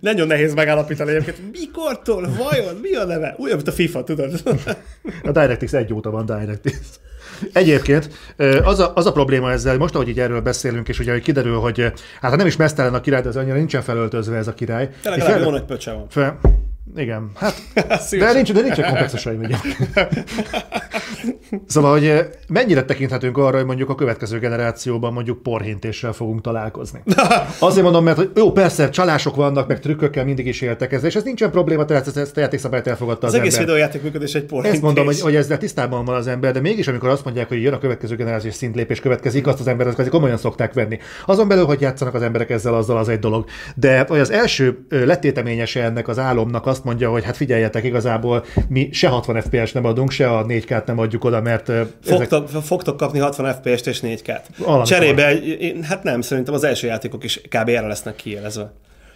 Nagyon nehéz megállapítani egyébként, mikortól, vajon, mi a neve? Olyan, mint a FIFA, tudod? a DirectX egy óta van DirectX. Egyébként az a, az a probléma ezzel, most ahogy így erről beszélünk, és ugye hogy kiderül, hogy hát nem is mesztelen a király, de az annyira nincsen felöltözve ez a király. Tényleg fel, jó nagy pöcse van. Fel, igen, hát, de nincs, de nincs komplexusaim Szóval, hogy eh, mennyire tekinthetünk arra, hogy mondjuk a következő generációban mondjuk porhintéssel fogunk találkozni. Azért mondom, mert hogy jó, persze, csalások vannak, meg trükkökkel mindig is éltek ezzel, és ez nincsen probléma, tehát ezt, ezt a játékszabályt elfogadta az, az egész videójáték működés egy porhintés. Ezt mondom, hogy, hogy ezzel tisztában van az ember, de mégis amikor azt mondják, hogy jön a következő generációs szintlépés következik, azt az ember az komolyan szokták venni. Azon belül, hogy játszanak az emberek ezzel, azzal az egy dolog. De hogy az első letéteményese ennek az álomnak azt mondja, hogy hát figyeljetek, igazából mi se 60 FPS nem adunk, se a 4K-t nem adjuk oda, mert... Fogtok, ezek... fogtok kapni 60 FPS-t és 4K-t. Cserébe, hát nem, szerintem az első játékok is kb. erre lesznek kiélezve.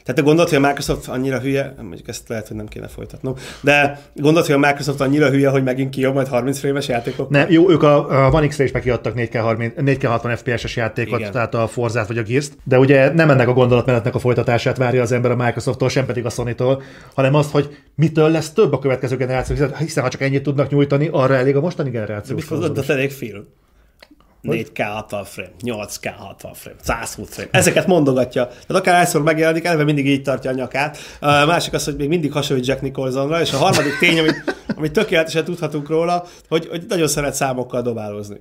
Tehát te gondolod, hogy a Microsoft annyira hülye, mondjuk ezt lehet, hogy nem kéne folytatnom, de gondolod, hogy a Microsoft annyira hülye, hogy megint kijobb majd 30 frames játékok? Nem, jó, ők a, a One X-re is kiadtak 4K, 4K 60 FPS-es játékot, Igen. tehát a Forzát vagy a gears de ugye nem ennek a gondolatmenetnek a folytatását várja az ember a Microsofttól, sem pedig a Sony-tól, hanem azt, hogy mitől lesz több a következő generáció, hiszen ha csak ennyit tudnak nyújtani, arra elég a mostani generáció. De mit elég film? 4K 60 frame, 8K 60 frame, 120 frame. Ezeket mondogatja. Tehát akár elszor megjelenik, eleve mindig így tartja a nyakát. A másik az, hogy még mindig hasonlít Jack Nicholsonra, és a harmadik tény, amit, amit tökéletesen tudhatunk róla, hogy, hogy nagyon szeret számokkal dobálózni.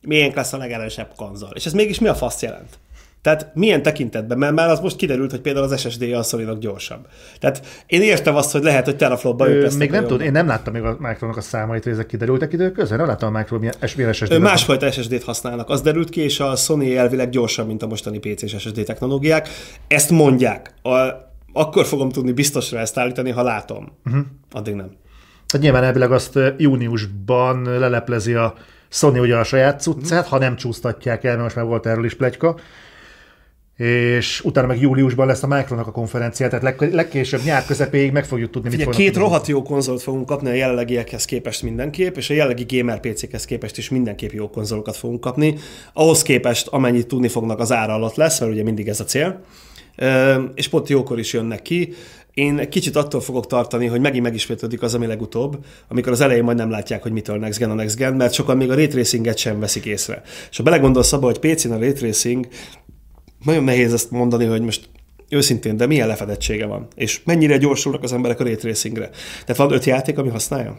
Milyen lesz a legerősebb konzol. És ez mégis mi a fasz jelent? Tehát milyen tekintetben? Mert már az most kiderült, hogy például az SSD a sony gyorsabb. Tehát én értem azt, hogy lehet, hogy teraflopba ők Még nem tudom, én nem láttam még a Micronak a számait, hogy ezek kiderültek idő közben, nem láttam a Micro milyen, milyen SSD. Másfajta SSD-t használnak. Az derült ki, és a Sony elvileg gyorsabb, mint a mostani PC-s SSD technológiák. Ezt mondják. A, akkor fogom tudni biztosra ezt állítani, ha látom. Uh-huh. Addig nem. Tehát nyilván elvileg azt júniusban leleplezi a Sony ugye a saját cuccát, uh-huh. ha nem csúsztatják el, mert most már volt erről is plegyka, és utána meg júliusban lesz a Micronak a konferencia, tehát leg, legkésőbb nyár közepéig meg fogjuk tudni, mit Ugye két rohadt jó konzolt fogunk kapni a jelenlegiekhez képest mindenképp, és a jelenlegi gamer PC-hez képest is mindenképp jó konzolokat fogunk kapni. Ahhoz képest, amennyit tudni fognak, az ára alatt lesz, mert ugye mindig ez a cél. És pont jókor is jönnek ki. Én kicsit attól fogok tartani, hogy megint megismétlődik az, ami legutóbb, amikor az elején majd nem látják, hogy mitől next gen a next gen, mert sokan még a ray tracinget sem veszik észre. És ha belegondolsz abba, hogy PC-n a ray tracing, nagyon nehéz ezt mondani, hogy most őszintén, de milyen lefedettsége van, és mennyire gyorsulnak az emberek a ray tracingre. Tehát van öt játék, ami használja?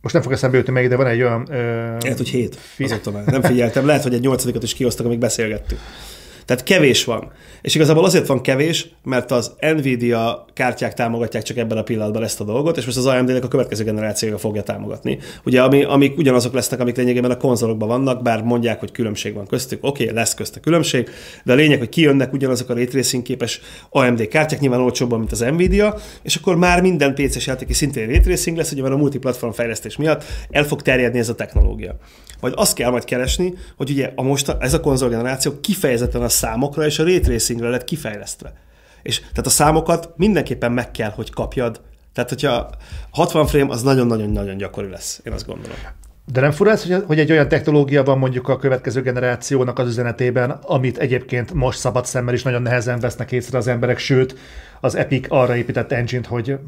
Most nem fog eszembe jutni meg, de van egy olyan... Ö... Lehet, hogy hét. Fi... Azóta már. Nem figyeltem. Lehet, hogy egy nyolcadikat is kiosztak, amíg beszélgettünk. Tehát kevés van. És igazából azért van kevés, mert az Nvidia kártyák támogatják csak ebben a pillanatban ezt a dolgot, és most az AMD-nek a következő generációja fogja támogatni. Ugye, ami, amik ugyanazok lesznek, amik lényegében a konzolokban vannak, bár mondják, hogy különbség van köztük. Oké, okay, lesz közt a különbség, de a lényeg, hogy kijönnek ugyanazok a ray képes AMD kártyák, nyilván olcsóbban, mint az Nvidia, és akkor már minden PC-s játék szintén ray lesz, ugye mert a multiplatform fejlesztés miatt el fog terjedni ez a technológia. Vagy azt kell majd keresni, hogy ugye a most ez a konzolgeneráció kifejezetten a számokra és a ray tracingre lett kifejlesztve. És tehát a számokat mindenképpen meg kell, hogy kapjad. Tehát, hogyha 60 frame, az nagyon-nagyon-nagyon gyakori lesz, én azt gondolom. De nem fura ez, hogy egy olyan technológia van mondjuk a következő generációnak az üzenetében, amit egyébként most szabad szemmel is nagyon nehezen vesznek észre az emberek, sőt, az Epic arra épített engine hogy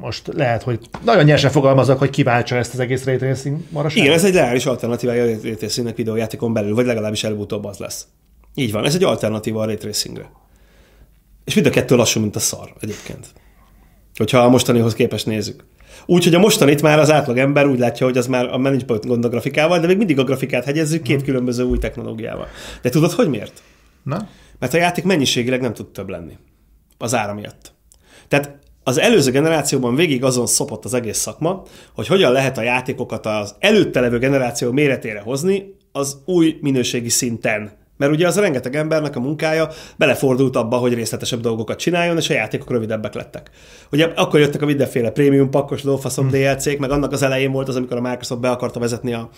most lehet, hogy nagyon nyersen fogalmazok, hogy kiváltsa ezt az egész ray tracing maraságot. Igen, ez egy reális alternatívája a ray tracingnek videójátékon belül, vagy legalábbis előbb-utóbb az lesz. Így van, ez egy alternatíva a ray tracingre. És mind a kettő lassú, mint a szar egyébként. Hogyha a mostanihoz képest nézzük. Úgyhogy a mostanit már az átlag ember úgy látja, hogy az már a nincs gond a grafikával, de még mindig a grafikát hegyezzük két hmm. különböző új technológiával. De tudod, hogy miért? Na? Mert a játék mennyiségileg nem tud több lenni. Az ára miatt. Tehát az előző generációban végig azon szopott az egész szakma, hogy hogyan lehet a játékokat az előtte levő generáció méretére hozni az új minőségi szinten mert ugye az a rengeteg embernek a munkája belefordult abba, hogy részletesebb dolgokat csináljon, és a játékok rövidebbek lettek. Ugye akkor jöttek a mindenféle prémium pakkos lófaszom hmm. DLC-k, meg annak az elején volt az, amikor a Microsoft be akarta vezetni a,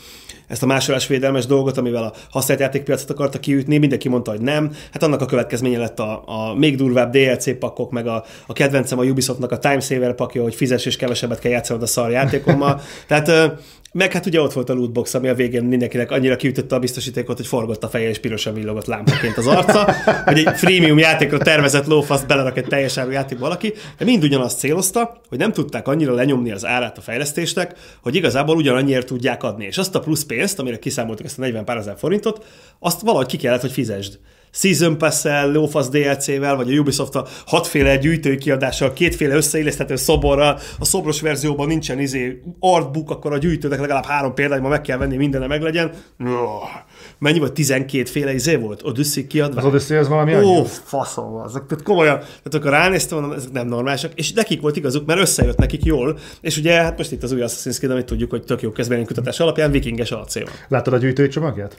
ezt a másolásvédelmes dolgot, amivel a használt játékpiacot akarta kiütni, mindenki mondta, hogy nem. Hát annak a következménye lett a, a még durvább DLC pakkok, meg a, a kedvencem a Ubisoftnak a Time Saver pakja, hogy fizes és kevesebbet kell játszanod a szar játékommal. Tehát meg hát ugye ott volt a lootbox, ami a végén mindenkinek annyira kiütötte a biztosítékot, hogy forgott a feje és pirosan villogott lámpaként az arca, hogy egy freemium játékra tervezett lófaszt belerak egy teljes áru játékba valaki, de mind ugyanazt célozta, hogy nem tudták annyira lenyomni az árát a fejlesztésnek, hogy igazából ugyanannyiért tudják adni. És azt a plusz pénzt, amire kiszámoltuk ezt a 40 pár ezer forintot, azt valahogy ki kellett, hogy fizesd. Season Pass-el, lófasz DLC-vel, vagy a Ubisoft a hatféle gyűjtői kiadással, kétféle összeilleszthető szoborral, a szobros verzióban nincsen izé artbook, akkor a gyűjtőnek legalább három ma meg kell venni, minden meglegyen. Mennyi volt? 12 féle izé volt? Odyssey kiadva? Az Odyssey az valami Ó, faszom az. Tehát komolyan, tehát akkor ránéztem, mondom, ezek nem normálisak, és nekik volt igazuk, mert összejött nekik jól, és ugye hát most itt az új Assassin's Creed, amit tudjuk, hogy tök jó kutatás alapján vikinges alcél. Látod a gyűjtői csomagját?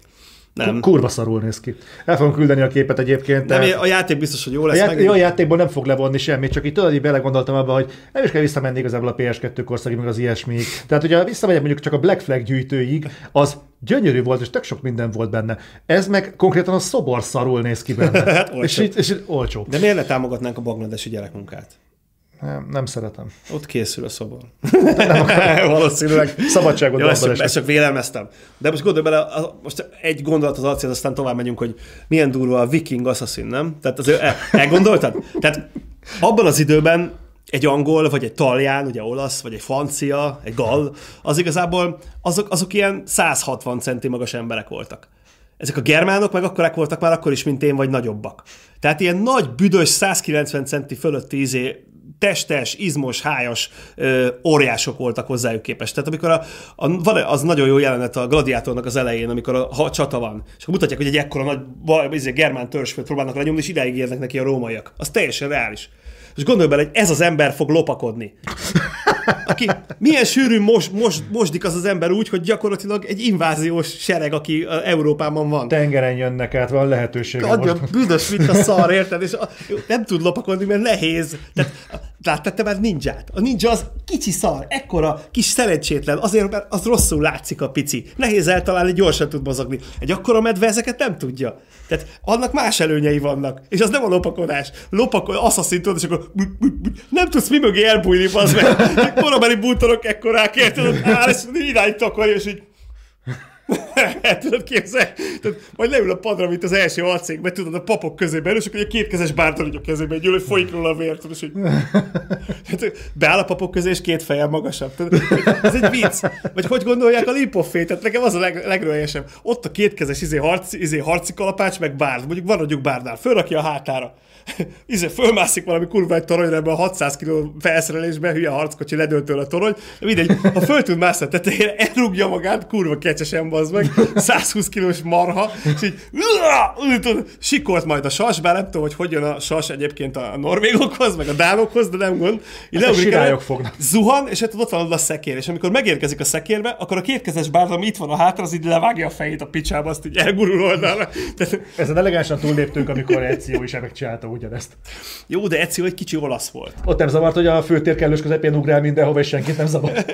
Nem. Kurva szarul néz ki. El fogom küldeni a képet egyébként. Nem, a játék biztos, hogy jó lesz. A, ját- jó, játékból nem fog levonni semmit, csak itt tudod, hogy belegondoltam abba, hogy nem is kell visszamenni igazából a PS2 korszakig, meg az ilyesmi. Tehát, hogyha visszamegyek mondjuk csak a Black Flag gyűjtőig, az gyönyörű volt, és tök sok minden volt benne. Ez meg konkrétan a szobor szarul néz ki benne. hát, és, így, és így olcsó. De miért ne támogatnánk a bangladesi gyerekmunkát? Nem, nem szeretem. Ott készül a szobor. nem Valószínűleg szabadságot Jó, ezt, csak, ezt csak vélelmeztem. De most gondolj bele, most egy gondolat az arcél, aztán tovább megyünk, hogy milyen durva a viking assassin, nem? Tehát azért el, elgondoltad? Tehát abban az időben egy angol, vagy egy talján, ugye olasz, vagy egy francia, egy gal, az igazából azok, azok ilyen 160 centi magas emberek voltak. Ezek a germánok meg akkorák voltak már akkor is, mint én, vagy nagyobbak. Tehát ilyen nagy, büdös, 190 centi fölötti izé testes, izmos, hájas ö, óriások voltak hozzájuk képest. Tehát amikor a, a, van az nagyon jó jelenet a gladiátornak az elején, amikor a, ha a csata van, és akkor mutatják, hogy egy ekkora nagy izé, germán törzsfőt próbálnak lenyomni, és ideig érnek neki a rómaiak. Az teljesen reális. És gondolj bele, hogy ez az ember fog lopakodni. Aki milyen sűrűn mos, mos, mosdik az az ember úgy, hogy gyakorlatilag egy inváziós sereg, aki Európában van. Tengeren jönnek át, van lehetőség. Adja, büdös, mint a szar, érted? És a, nem tud lopakodni, mert nehéz. Tehát, láttad te már ninját? A ninja az kicsi szar, ekkora, kis szerencsétlen, azért, mert az rosszul látszik a pici. Nehéz eltalálni, gyorsan tud mozogni. Egy akkora medve ezeket nem tudja. Tehát annak más előnyei vannak. És az nem a lopakodás. Lopakod, assassin tudod, és akkor nem tudsz mi mögé elbújni, az meg. Korabeli bútorok ekkorák, érted? Áll, és irányít akarja, és így tudod képzelni? Tehát majd leül a padra, mint az első alcégben, tudod, a papok közében, és akkor egy kétkezes így a kezében, egy hogy folyik róla a vér, tudod, és hogy beáll a papok közé, és két fejjel magasabb. Tudod? Ez egy vicc. Vagy hogy gondolják a lipofét? Tehát nekem az a leg, legrőlyesebb. Ott a kétkezes izé, harci, izé, harci kalapács, meg bárd. Mondjuk van mondjuk bárdnál. Fölrakja a hátára. izé, fölmászik valami kurva egy toronyra ebben a 600 kg felszerelésben, hülye harckocsi ledöltől a torony. De mindegy, ha föl tud mászni a tetejére, elrúgja magát, kurva kecsesen bazd meg, 120 kilós marha, és így sikolt majd a sas, bár nem tudom, hogy hogy jön a sas egyébként a norvégokhoz, meg a dánokhoz, de nem gond. Így hát leugrik fognak. Zuhan, és hát ott van a szekér, és amikor megérkezik a szekérbe, akkor a kétkezes bárd, ami itt van a hátra, az így levágja a fejét a picsába, azt így elgurul oldalra. Tehát... Ezen elegánsan túlléptünk, amikor Ezio is megcsinálta ugyanezt. Jó, de Ezio egy kicsi olasz volt. Ott nem zavart, hogy a főtér kellős közepén ugrál mindenhova, és senkit nem zavar.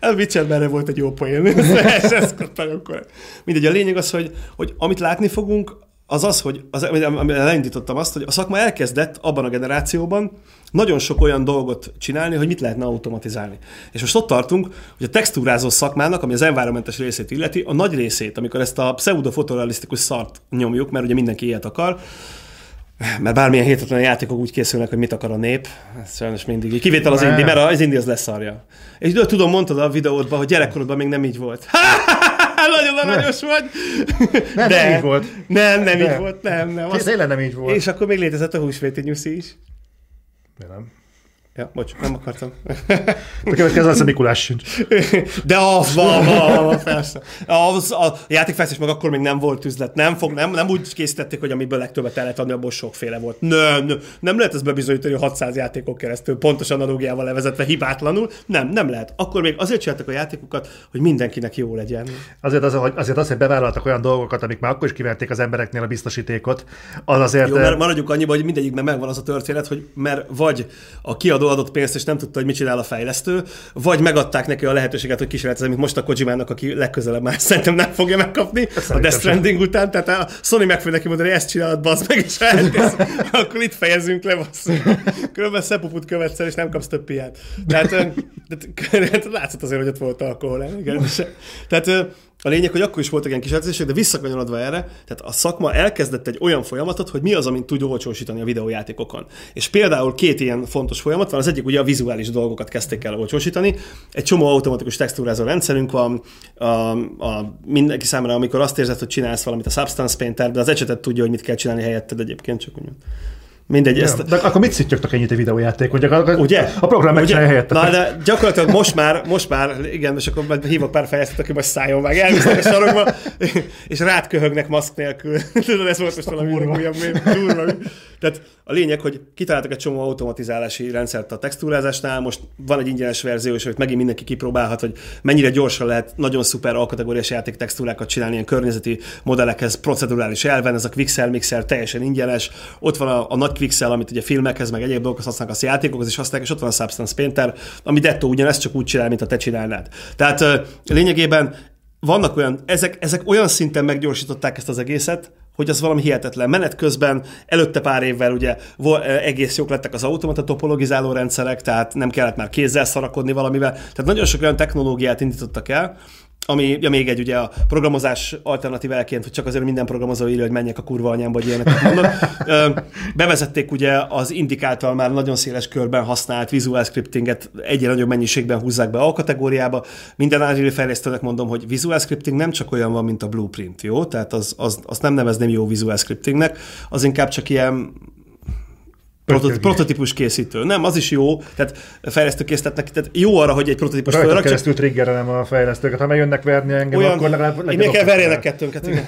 a Witcherben volt egy jó poén. ez, ez akkor. Mindegy, a lényeg az, hogy, hogy amit látni fogunk, az az, hogy az, amire elindítottam azt, hogy a szakma elkezdett abban a generációban nagyon sok olyan dolgot csinálni, hogy mit lehetne automatizálni. És most ott tartunk, hogy a textúrázó szakmának, ami az environmentes részét illeti, a nagy részét, amikor ezt a pseudo-fotorealisztikus szart nyomjuk, mert ugye mindenki ilyet akar, mert bármilyen hétetlen játékok úgy készülnek, hogy mit akar a nép, ez sajnos mindig. Kivétel az indi, mert az indi az leszarja. És tudom, mondtad a videódban, hogy gyerekkorodban még nem így volt. Nagyon aranyos vagy. Nem, De, nem így volt. Nem, nem De. így volt, nem, nem. Azt... Tényleg nem így volt. És akkor még létezett a húsvéti nyuszi is. De nem. Ja, bocs, nem akartam. A következő lesz a Mikulás sincs. De az van, van, van persze. Az, a játékfejlesztés meg akkor még nem volt üzlet. Nem, fog, nem, nem úgy készítették, hogy amiből legtöbbet el lehet adni, abból sokféle volt. Nem, nem, nem lehet ezt bebizonyítani 600 játékok keresztül, pontos analógiával levezetve hibátlanul. Nem, nem lehet. Akkor még azért csináltak a játékokat, hogy mindenkinek jó legyen. Azért az, hogy, azért az, hogy bevállaltak olyan dolgokat, amik már akkor is kiverték az embereknél a biztosítékot, az azért... Jó, mert maradjuk annyiba, hogy mindegyikben megvan az a történet, hogy mert vagy a kiadó kiadó adott pénzt, és nem tudta, hogy mit csinál a fejlesztő, vagy megadták neki a lehetőséget, hogy kísérletezze, mint most a Kojimának, aki legközelebb már szerintem nem fogja megkapni Szerintem a Death Stranding sem. után, tehát a Sony meg fogja neki mondani, hogy ezt csinálod, bazd meg, és eltész, akkor itt fejezünk le, bassz. Körülbelül szepuput követsz és nem kapsz több piát. Tehát, tehát látszott azért, hogy ott volt alkohol. Igen. Tehát a lényeg, hogy akkor is voltak ilyen kísérletezések, de visszakanyarodva erre, tehát a szakma elkezdett egy olyan folyamatot, hogy mi az, amit tud olcsósítani a videójátékokon. És például két ilyen fontos folyamat van, az egyik ugye a vizuális dolgokat kezdték el olcsósítani. Egy csomó automatikus textúrázó rendszerünk van, a, a, mindenki számára, amikor azt érzed, hogy csinálsz valamit a Substance Painter, de az ecsetet tudja, hogy mit kell csinálni helyetted egyébként, csak úgy. Mindegy, ja, ezt... De akkor mit szittyogtak ennyit a videójáték? Hogy a, Ugye? A program megcsinálja helyette. Na, de gyakorlatilag most már, most már, igen, és akkor hívok pár fejlesztőt, aki most szálljon meg, elvisznek a sarokba, és rád köhögnek maszk nélkül. Tudod, ez volt most valami újabb, durva. Tehát a lényeg, hogy kitaláltak egy csomó automatizálási rendszert a textúrázásnál, most van egy ingyenes verzió, és hogy megint mindenki kipróbálhat, hogy mennyire gyorsan lehet nagyon szuper alkategóriás játék textúrákat csinálni ilyen környezeti modellekhez, procedurális elven, ez a Quixel Mixer teljesen ingyenes, ott van a, a nagy Quixel, amit ugye filmekhez, meg egyéb dolgokhoz használnak, a játékokhoz is használják, és ott van a Substance Painter, ami dettó ugyanezt csak úgy csinál, mint a te csinálnád. Tehát lényegében vannak olyan, ezek, ezek olyan szinten meggyorsították ezt az egészet, hogy az valami hihetetlen. Menet közben előtte pár évvel ugye egész jók lettek az automata topologizáló rendszerek, tehát nem kellett már kézzel szarakodni valamivel. Tehát nagyon sok olyan technológiát indítottak el, ami ja, még egy ugye a programozás alternatíváként, hogy csak azért minden programozó írja, hogy menjek a kurva anyámba, hogy ilyeneket mondok. Bevezették ugye az indikáltal már nagyon széles körben használt visual scriptinget egyre nagyobb mennyiségben húzzák be a kategóriába. Minden Agile fejlesztőnek mondom, hogy visual scripting nem csak olyan van, mint a blueprint, jó? Tehát az, az, azt nem nevezném jó visual scriptingnek, az inkább csak ilyen Protot- prototípus készítő. Nem, az is jó, tehát fejlesztőkészítetnek, tehát jó arra, hogy egy prototípus Rajta felrakja. keresztül triggerelem a fejlesztőket. Ha megjönnek verni engem, Olyan, akkor legalább én kell verjenek kettőnket, igen.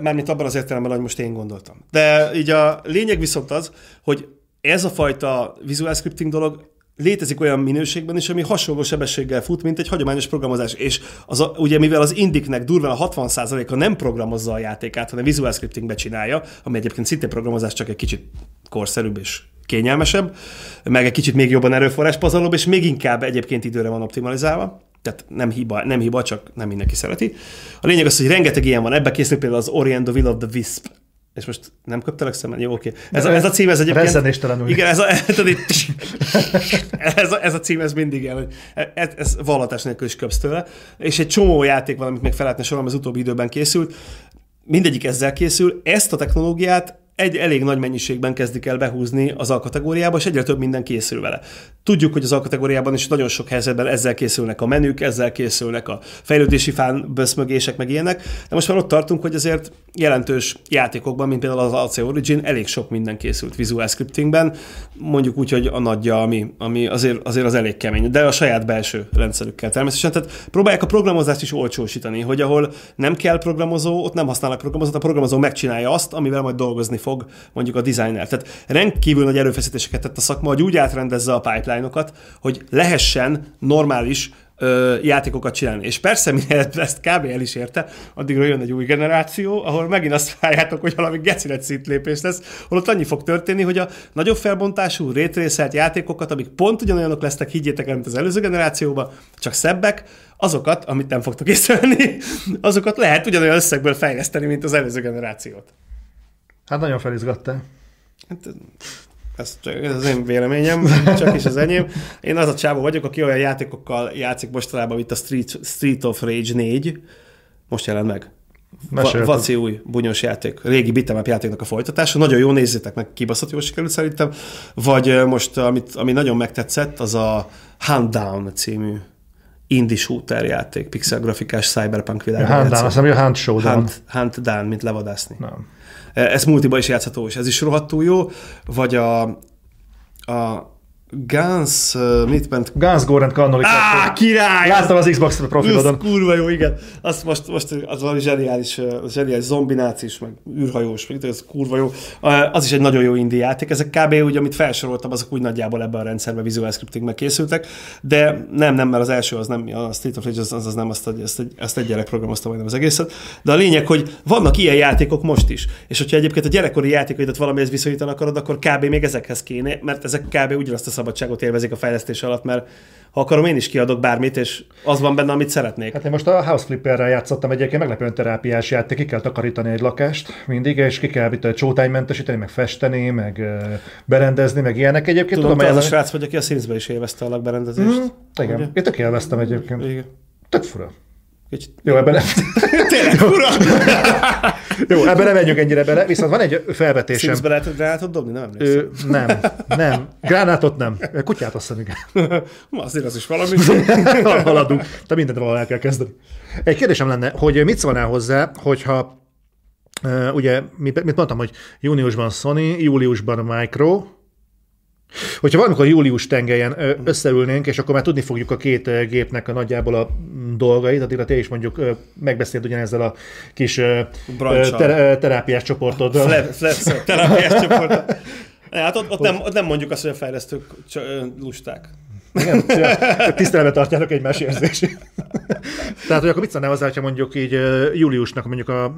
Mármint abban az értelemben, hogy most én gondoltam. De így a lényeg viszont az, hogy ez a fajta visual scripting dolog létezik olyan minőségben is, ami hasonló sebességgel fut, mint egy hagyományos programozás. És az a, ugye mivel az indiknek durván a 60%-a nem programozza a játékát, hanem visual scriptingbe csinálja, ami egyébként szintén programozás, csak egy kicsit korszerűbb és kényelmesebb, meg egy kicsit még jobban erőforráspazarlóbb, és még inkább egyébként időre van optimalizálva. Tehát nem hiba, nem hiba, csak nem mindenki szereti. A lényeg az, hogy rengeteg ilyen van. Ebbe készül például az Ori and the Will of the Wisp. És most nem köptelek szemben? Jó, oké. Ez, a, ez a cím, ez egyébként... Rezzenéstelenül. Igen, ez a, ez, a, ez a cím, ez mindig ilyen, hogy ez, ez vallatás nélkül is köpsz tőle. És egy csomó játék van, amit még fel lehetne sorolni, az utóbbi időben készült. Mindegyik ezzel készül. Ezt a technológiát egy elég nagy mennyiségben kezdik el behúzni az alkategóriába, és egyre több minden készül vele. Tudjuk, hogy az alkategóriában is nagyon sok helyzetben ezzel készülnek a menük, ezzel készülnek a fejlődési fán böszmögések, meg ilyenek, de most már ott tartunk, hogy azért jelentős játékokban, mint például az AC Origin, elég sok minden készült visual scriptingben, mondjuk úgy, hogy a nagyja, ami, ami azért, azért az elég kemény, de a saját belső rendszerükkel természetesen. Tehát próbálják a programozást is olcsósítani, hogy ahol nem kell programozó, ott nem használnak programozót, a programozó megcsinálja azt, amivel majd dolgozni fog mondjuk a designer. Tehát rendkívül nagy erőfeszítéseket tett a szakma, hogy úgy átrendezze a pipeline-okat, hogy lehessen normális ö, játékokat csinálni. És persze, mire ezt kb. el is érte, addigra jön egy új generáció, ahol megint azt várjátok, hogy valami gecinet szintlépés lesz, holott annyi fog történni, hogy a nagyobb felbontású, rétrészelt játékokat, amik pont ugyanolyanok lesznek, higgyétek el, mint az előző generációban, csak szebbek, azokat, amit nem fogtok észrevenni, azokat lehet ugyanolyan összegből fejleszteni, mint az előző generációt. Hát nagyon felizgattál. Hát, ez, csak, ez az én véleményem, csak is az enyém. Én az a csávó vagyok, aki olyan játékokkal játszik mostanában, mint a Street, Street of Rage 4, most jelent meg. Va-. Vaci új bunyos játék, régi beat'em up játéknak a folytatása. Nagyon jó, nézzétek meg, kibaszott jól sikerült szerintem. Vagy most, amit, ami nagyon megtetszett, az a Hunt Down című indie shooter játék, pixel grafikás cyberpunk világban. Hand down, azt hiszem, hogy a Hand Showdown. Hunt, Hunt Down, mint levadászni. Nem. Ez multiba is játszható, és ez is rohadtul jó. Vagy a, a Guns, uh, mit ment? Guns, Gore and Cannoli Á, király! Láttam az Xbox Ez profilodon. kurva jó, igen. Azt most, most az valami zseniális, zseniális zombinácis, meg űrhajós, meg ez kurva jó. Az is egy nagyon jó indie játék. Ezek kb. úgy, amit felsoroltam, azok úgy nagyjából ebben a rendszerben visual scriptingben készültek, de nem, nem, mert az első az nem, a Street of Rage az, az, az nem, azt, azt, egy, azt egy gyerek programozta majdnem az egészet. De a lényeg, hogy vannak ilyen játékok most is. És hogyha egyébként a gyerekkori játékaidat valamihez viszonyítani akarod, akkor kb. még ezekhez kéne, mert ezek kb. ugyanazt a szabadságot élvezik a fejlesztés alatt, mert ha akarom, én is kiadok bármit, és az van benne, amit szeretnék. Hát én most a House Flipperrel játszottam egyébként, meglepően terápiás játék, ki kell takarítani egy lakást mindig, és ki kell itt csótánymentesíteni, meg festeni, meg berendezni, meg ilyenek egyébként. Tudom, hogy az a ez srác vagy, aki a Sims-be is élvezte a lakberendezést. Mm, igen, Ugye? én tök élveztem egyébként. Igen. Tök fura. Kicsit. Jó, ebben nem, Tényleg fura! jó, ebben nem menjünk ennyire bele, viszont van egy felvetésem. Sims-be lehet gránátot dobni? Nem emlékszem. Ö, nem, nem. Gránátot nem. Kutyát azt hiszem, igen. Ma azért az is valami. Haladunk. Te mindent valahol el kell kezdeni. Egy kérdésem lenne, hogy mit szólnál hozzá, hogyha uh, ugye, mit, mit mondtam, hogy júniusban Sony, júliusban Micro, Hogyha valamikor július tengelyen összeülnénk, és akkor már tudni fogjuk a két gépnek a nagyjából a dolgait, addigra te is mondjuk ö, megbeszéld ugyanezzel a kis ter- terápiás csoportoddal. Flex, flex, terápiás csoport. Hát ott, ott, nem, ott nem mondjuk azt, hogy a fejlesztők lusták. Igen, tiszteletbe tartjátok egymás érzését. Tehát, hogy akkor mit szólnál hozzá, hogyha mondjuk így júliusnak mondjuk a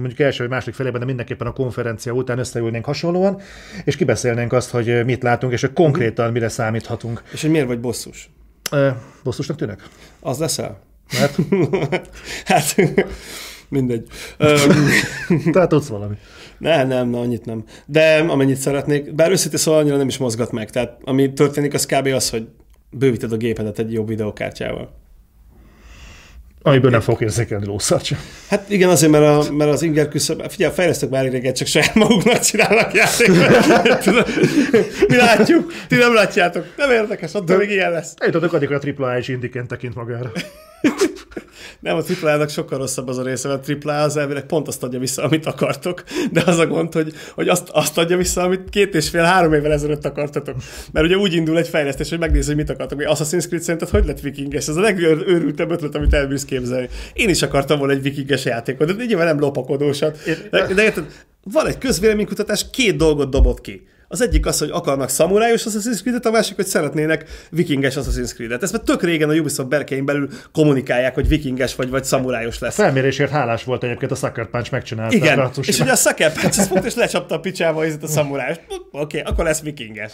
mondjuk első vagy második felében, de mindenképpen a konferencia után összeülnénk hasonlóan, és kibeszélnénk azt, hogy ö, mit látunk, és hogy konkrétan mire számíthatunk. És hogy miért vagy bosszus? Ö, Bosszusnak tűnök? Az leszel? Mert hát mindegy. Tehát tudsz valami. nem, nem, na, annyit nem. De amennyit szeretnék, bár őszintén szóval annyira nem is mozgat meg. Tehát ami történik, az kb. az, hogy bővíted a gépedet egy jobb videokártyával. Amiből nem fogok érzékelni lószat sem. Hát igen, azért, mert, a, mert az inger küszöb, figyelj, a fejlesztők már régen csak saját maguknak csinálnak játékot. Mi látjuk, ti nem látjátok. Nem érdekes, attól még ilyen lesz. Eljutottunk addig, hogy a AAA is indiként tekint magára. Nem, a triplának sokkal rosszabb az a része, mert a triplá az elvileg pont azt adja vissza, amit akartok, de az a gond, hogy, hogy azt, azt adja vissza, amit két és fél, három évvel ezelőtt akartatok. Mert ugye úgy indul egy fejlesztés, hogy megnézi, hogy mit akartok. Assassin's Creed szerinted hogy lett vikinges? Ez a legőrültebb ötlet, amit elbírsz képzelni. Én is akartam volna egy vikinges játékot, de nyilván nem lopakodósat. De, de érted, van egy közvéleménykutatás, két dolgot dobott ki. Az egyik az, hogy akarnak szamurájos Assassin's Creed-et, a másik, hogy szeretnének vikinges Assassin's Creed-et. Ezt már tök régen a Ubisoft berkein belül kommunikálják, hogy vikinges vagy, vagy szamurájos lesz. Felmérésért hálás volt egyébként a Sucker Punch megcsinálta. Igen, és ugye a Sucker Punch az pont és lecsapta a picsába a szamurájos. Oké, okay, akkor lesz vikinges.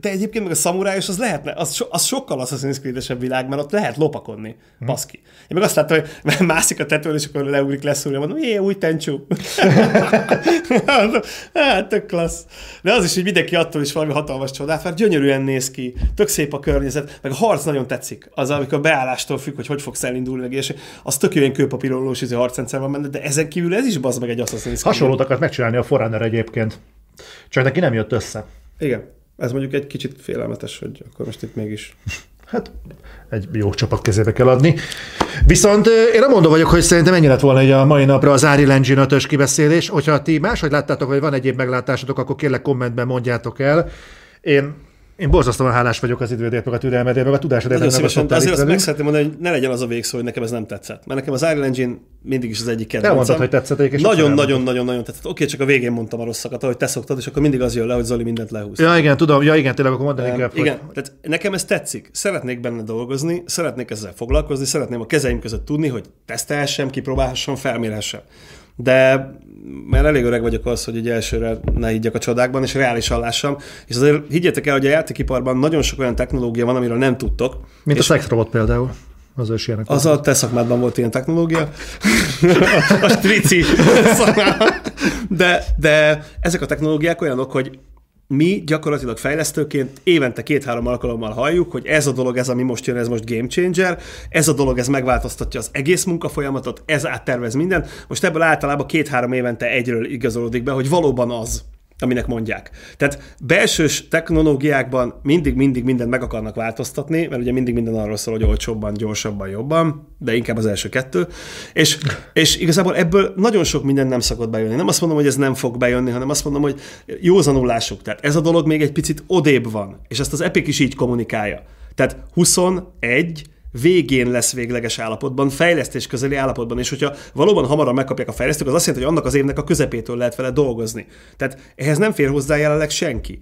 De egyébként meg a szamurájos az lehetne, az, so, az sokkal Assassin's Creed-esebb világ, mert ott lehet lopakodni. Baszki. Én meg azt láttam, hogy mászik a tetőn, és akkor leugrik leszúrja, mondom, jé, új tencsú. hát, tök klassz. De az is, hogy mindenki attól is valami hatalmas csodát, mert gyönyörűen néz ki, tök szép a környezet, meg a harc nagyon tetszik. Az, amikor a beállástól függ, hogy hogy fogsz elindulni, meg és az tök jó ilyen kőpapírolós izé harcrendszer van benne, de ezen kívül ez is bazd meg egy Assassin's Creed. Hasonlót akart megcsinálni a Forerunner egyébként. Csak neki nem jött össze. Igen. Ez mondjuk egy kicsit félelmetes, hogy akkor most itt mégis Hát egy jó csapat kezébe kell adni. Viszont én nem mondom vagyok, hogy szerintem ennyi lett volna egy a mai napra az Unreal Engine 5 kibeszélés. Hogyha ti máshogy láttátok, vagy van egyéb meglátásotok, akkor kérlek kommentben mondjátok el. Én én borzasztóan hálás vagyok az idődért, meg a türelmedért, meg a tudásodért. Nagyon szívesen, de azért azt meg szeretném mondani, hogy ne legyen az a végszó, hogy nekem ez nem tetszett. Mert nekem az Unreal Engine mindig is az egyik kedvencem. Elmondtad, hogy tetszett egyik, Nagyon, nagyon, nagyon, nagyon tetszett. Oké, csak a végén mondtam a rosszakat, ahogy te szoktad, és akkor mindig az jön le, hogy Zoli mindent lehúz. Ja, igen, tudom, ja, igen, tényleg akkor mondani inkább. Igen, hogy... tehát nekem ez tetszik. Szeretnék benne dolgozni, szeretnék ezzel foglalkozni, szeretném a kezeim között tudni, hogy tesztelhessem, kipróbálhassam, felmérhessem de mert elég öreg vagyok az, hogy egy elsőre ne higgyek a csodákban, és reálisan lássam. És azért higgyétek el, hogy a játékiparban nagyon sok olyan technológia van, amiről nem tudtok. Mint a szexrobot például. Az is ilyenek. Az a te szakmádban volt ilyen technológia. a strici de, de ezek a technológiák olyanok, hogy mi gyakorlatilag fejlesztőként évente két-három alkalommal halljuk, hogy ez a dolog, ez ami most jön, ez most game changer, ez a dolog, ez megváltoztatja az egész munkafolyamatot, ez áttervez minden. Most ebből általában két-három évente egyről igazolódik be, hogy valóban az aminek mondják. Tehát belsős technológiákban mindig, mindig mindent meg akarnak változtatni, mert ugye mindig minden arról szól, hogy olcsóbban, gyorsabban, jobban, de inkább az első kettő. És, és igazából ebből nagyon sok minden nem szokott bejönni. Nem azt mondom, hogy ez nem fog bejönni, hanem azt mondom, hogy józanul lássuk. Tehát ez a dolog még egy picit odébb van, és ezt az Epic is így kommunikálja. Tehát 21 végén lesz végleges állapotban, fejlesztés közeli állapotban, és hogyha valóban hamarabb megkapják a fejlesztők, az azt jelenti, hogy annak az évnek a közepétől lehet vele dolgozni. Tehát ehhez nem fér hozzá jelenleg senki.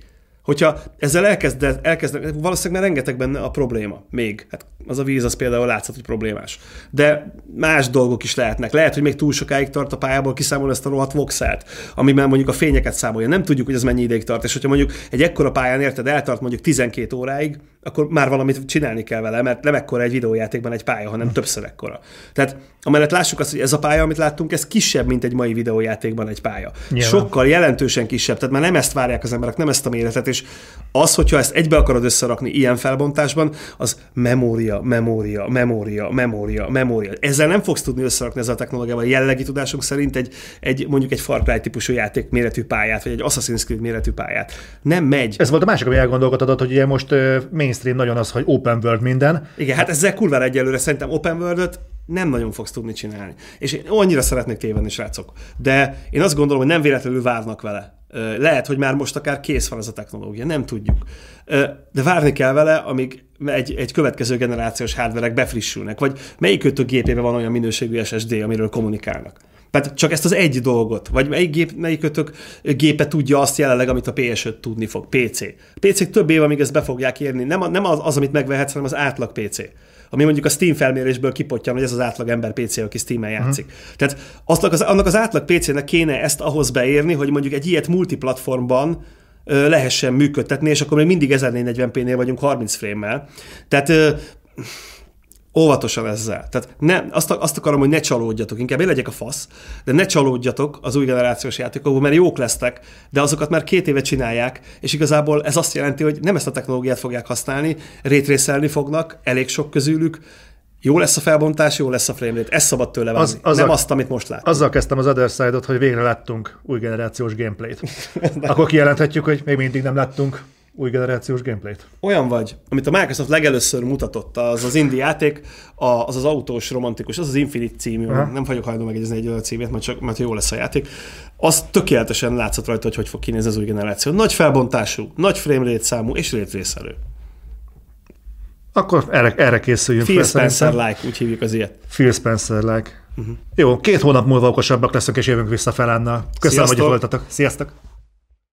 Hogyha ezzel elkezd, elkezd, valószínűleg már rengeteg benne a probléma még. Hát az a víz az például látszott, hogy problémás. De más dolgok is lehetnek. Lehet, hogy még túl sokáig tart a pályából kiszámolni ezt a rohadt voxelt, amiben mondjuk a fényeket számolja. Nem tudjuk, hogy ez mennyi ideig tart. És hogyha mondjuk egy ekkora pályán érted, eltart mondjuk 12 óráig, akkor már valamit csinálni kell vele, mert nem ekkora egy videójátékban egy pálya, hanem többször ekkora. Tehát amellett lássuk azt, hogy ez a pálya, amit láttunk, ez kisebb, mint egy mai videójátékban egy pálya. Nyilván. Sokkal jelentősen kisebb, tehát már nem ezt várják az emberek, nem ezt a méretet, és az, hogyha ezt egybe akarod összerakni ilyen felbontásban, az memória, memória, memória, memória, memória. Ezzel nem fogsz tudni összerakni ezzel a technológiával. A jellegi tudásunk szerint egy, egy mondjuk egy Far Cry típusú játék méretű pályát, vagy egy Assassin's Creed méretű pályát. Nem megy. Ez volt a másik, ami elgondolkodott, hogy ugye most mainstream nagyon az, hogy open world minden. Igen, hát ezzel kurvára egyelőre szerintem open world nem nagyon fogsz tudni csinálni. És én annyira szeretnék tévedni, srácok. De én azt gondolom, hogy nem véletlenül várnak vele. Lehet, hogy már most akár kész van ez a technológia, nem tudjuk. De várni kell vele, amíg egy, egy következő generációs hardverek befrissülnek, vagy melyik gépében van olyan minőségű SSD, amiről kommunikálnak. Tehát csak ezt az egy dolgot, vagy melyik, gép, melyik ötök gépe tudja azt jelenleg, amit a PS5 tudni fog, PC. PC több év, amíg ezt be fogják érni. Nem, nem az, az, amit megvehetsz, hanem az átlag PC ami mondjuk a Steam felmérésből kipottyan, hogy ez az átlag ember PC, aki Steam-en játszik. Uh-huh. Tehát azt az, annak az átlag PC-nek kéne ezt ahhoz beérni, hogy mondjuk egy ilyet multiplatformban lehessen működtetni, és akkor még mindig 1440p-nél vagyunk 30 frame-mel. Tehát óvatosan ezzel. Tehát ne, azt, azt akarom, hogy ne csalódjatok, inkább én legyek a fasz, de ne csalódjatok az új generációs játékokból, mert jók lesznek, de azokat már két éve csinálják, és igazából ez azt jelenti, hogy nem ezt a technológiát fogják használni, rétrészelni fognak, elég sok közülük, jó lesz a felbontás, jó lesz a framerate. Ez szabad tőle várni, az, azzal, nem azt, amit most látunk. Azzal kezdtem az Other Side-ot, hogy végre láttunk új generációs gameplayt. Akkor kijelenthetjük, hogy még mindig nem láttunk új generációs gameplayt? Olyan vagy, amit a Microsoft legelőször mutatott, az az indie játék, az az autós, romantikus, az az Infinite című, Aha. nem vagyok hajlandó megegyezni egy olyan címét, mert, csak, mert jó lesz a játék. Az tökéletesen látszott rajta, hogy hogy fog kinézni az új generáció. Nagy felbontású, nagy framerate számú és részelő. Akkor erre, erre készüljünk. Phil Spencer-like, úgy hívjuk az ilyet. Phil Spencer-like. Uh-huh. Jó, két hónap múlva okosabbak leszünk, és jövünk vissza felánnal. Köszönöm, Sziasztok. hogy voltatok. Sziasztok!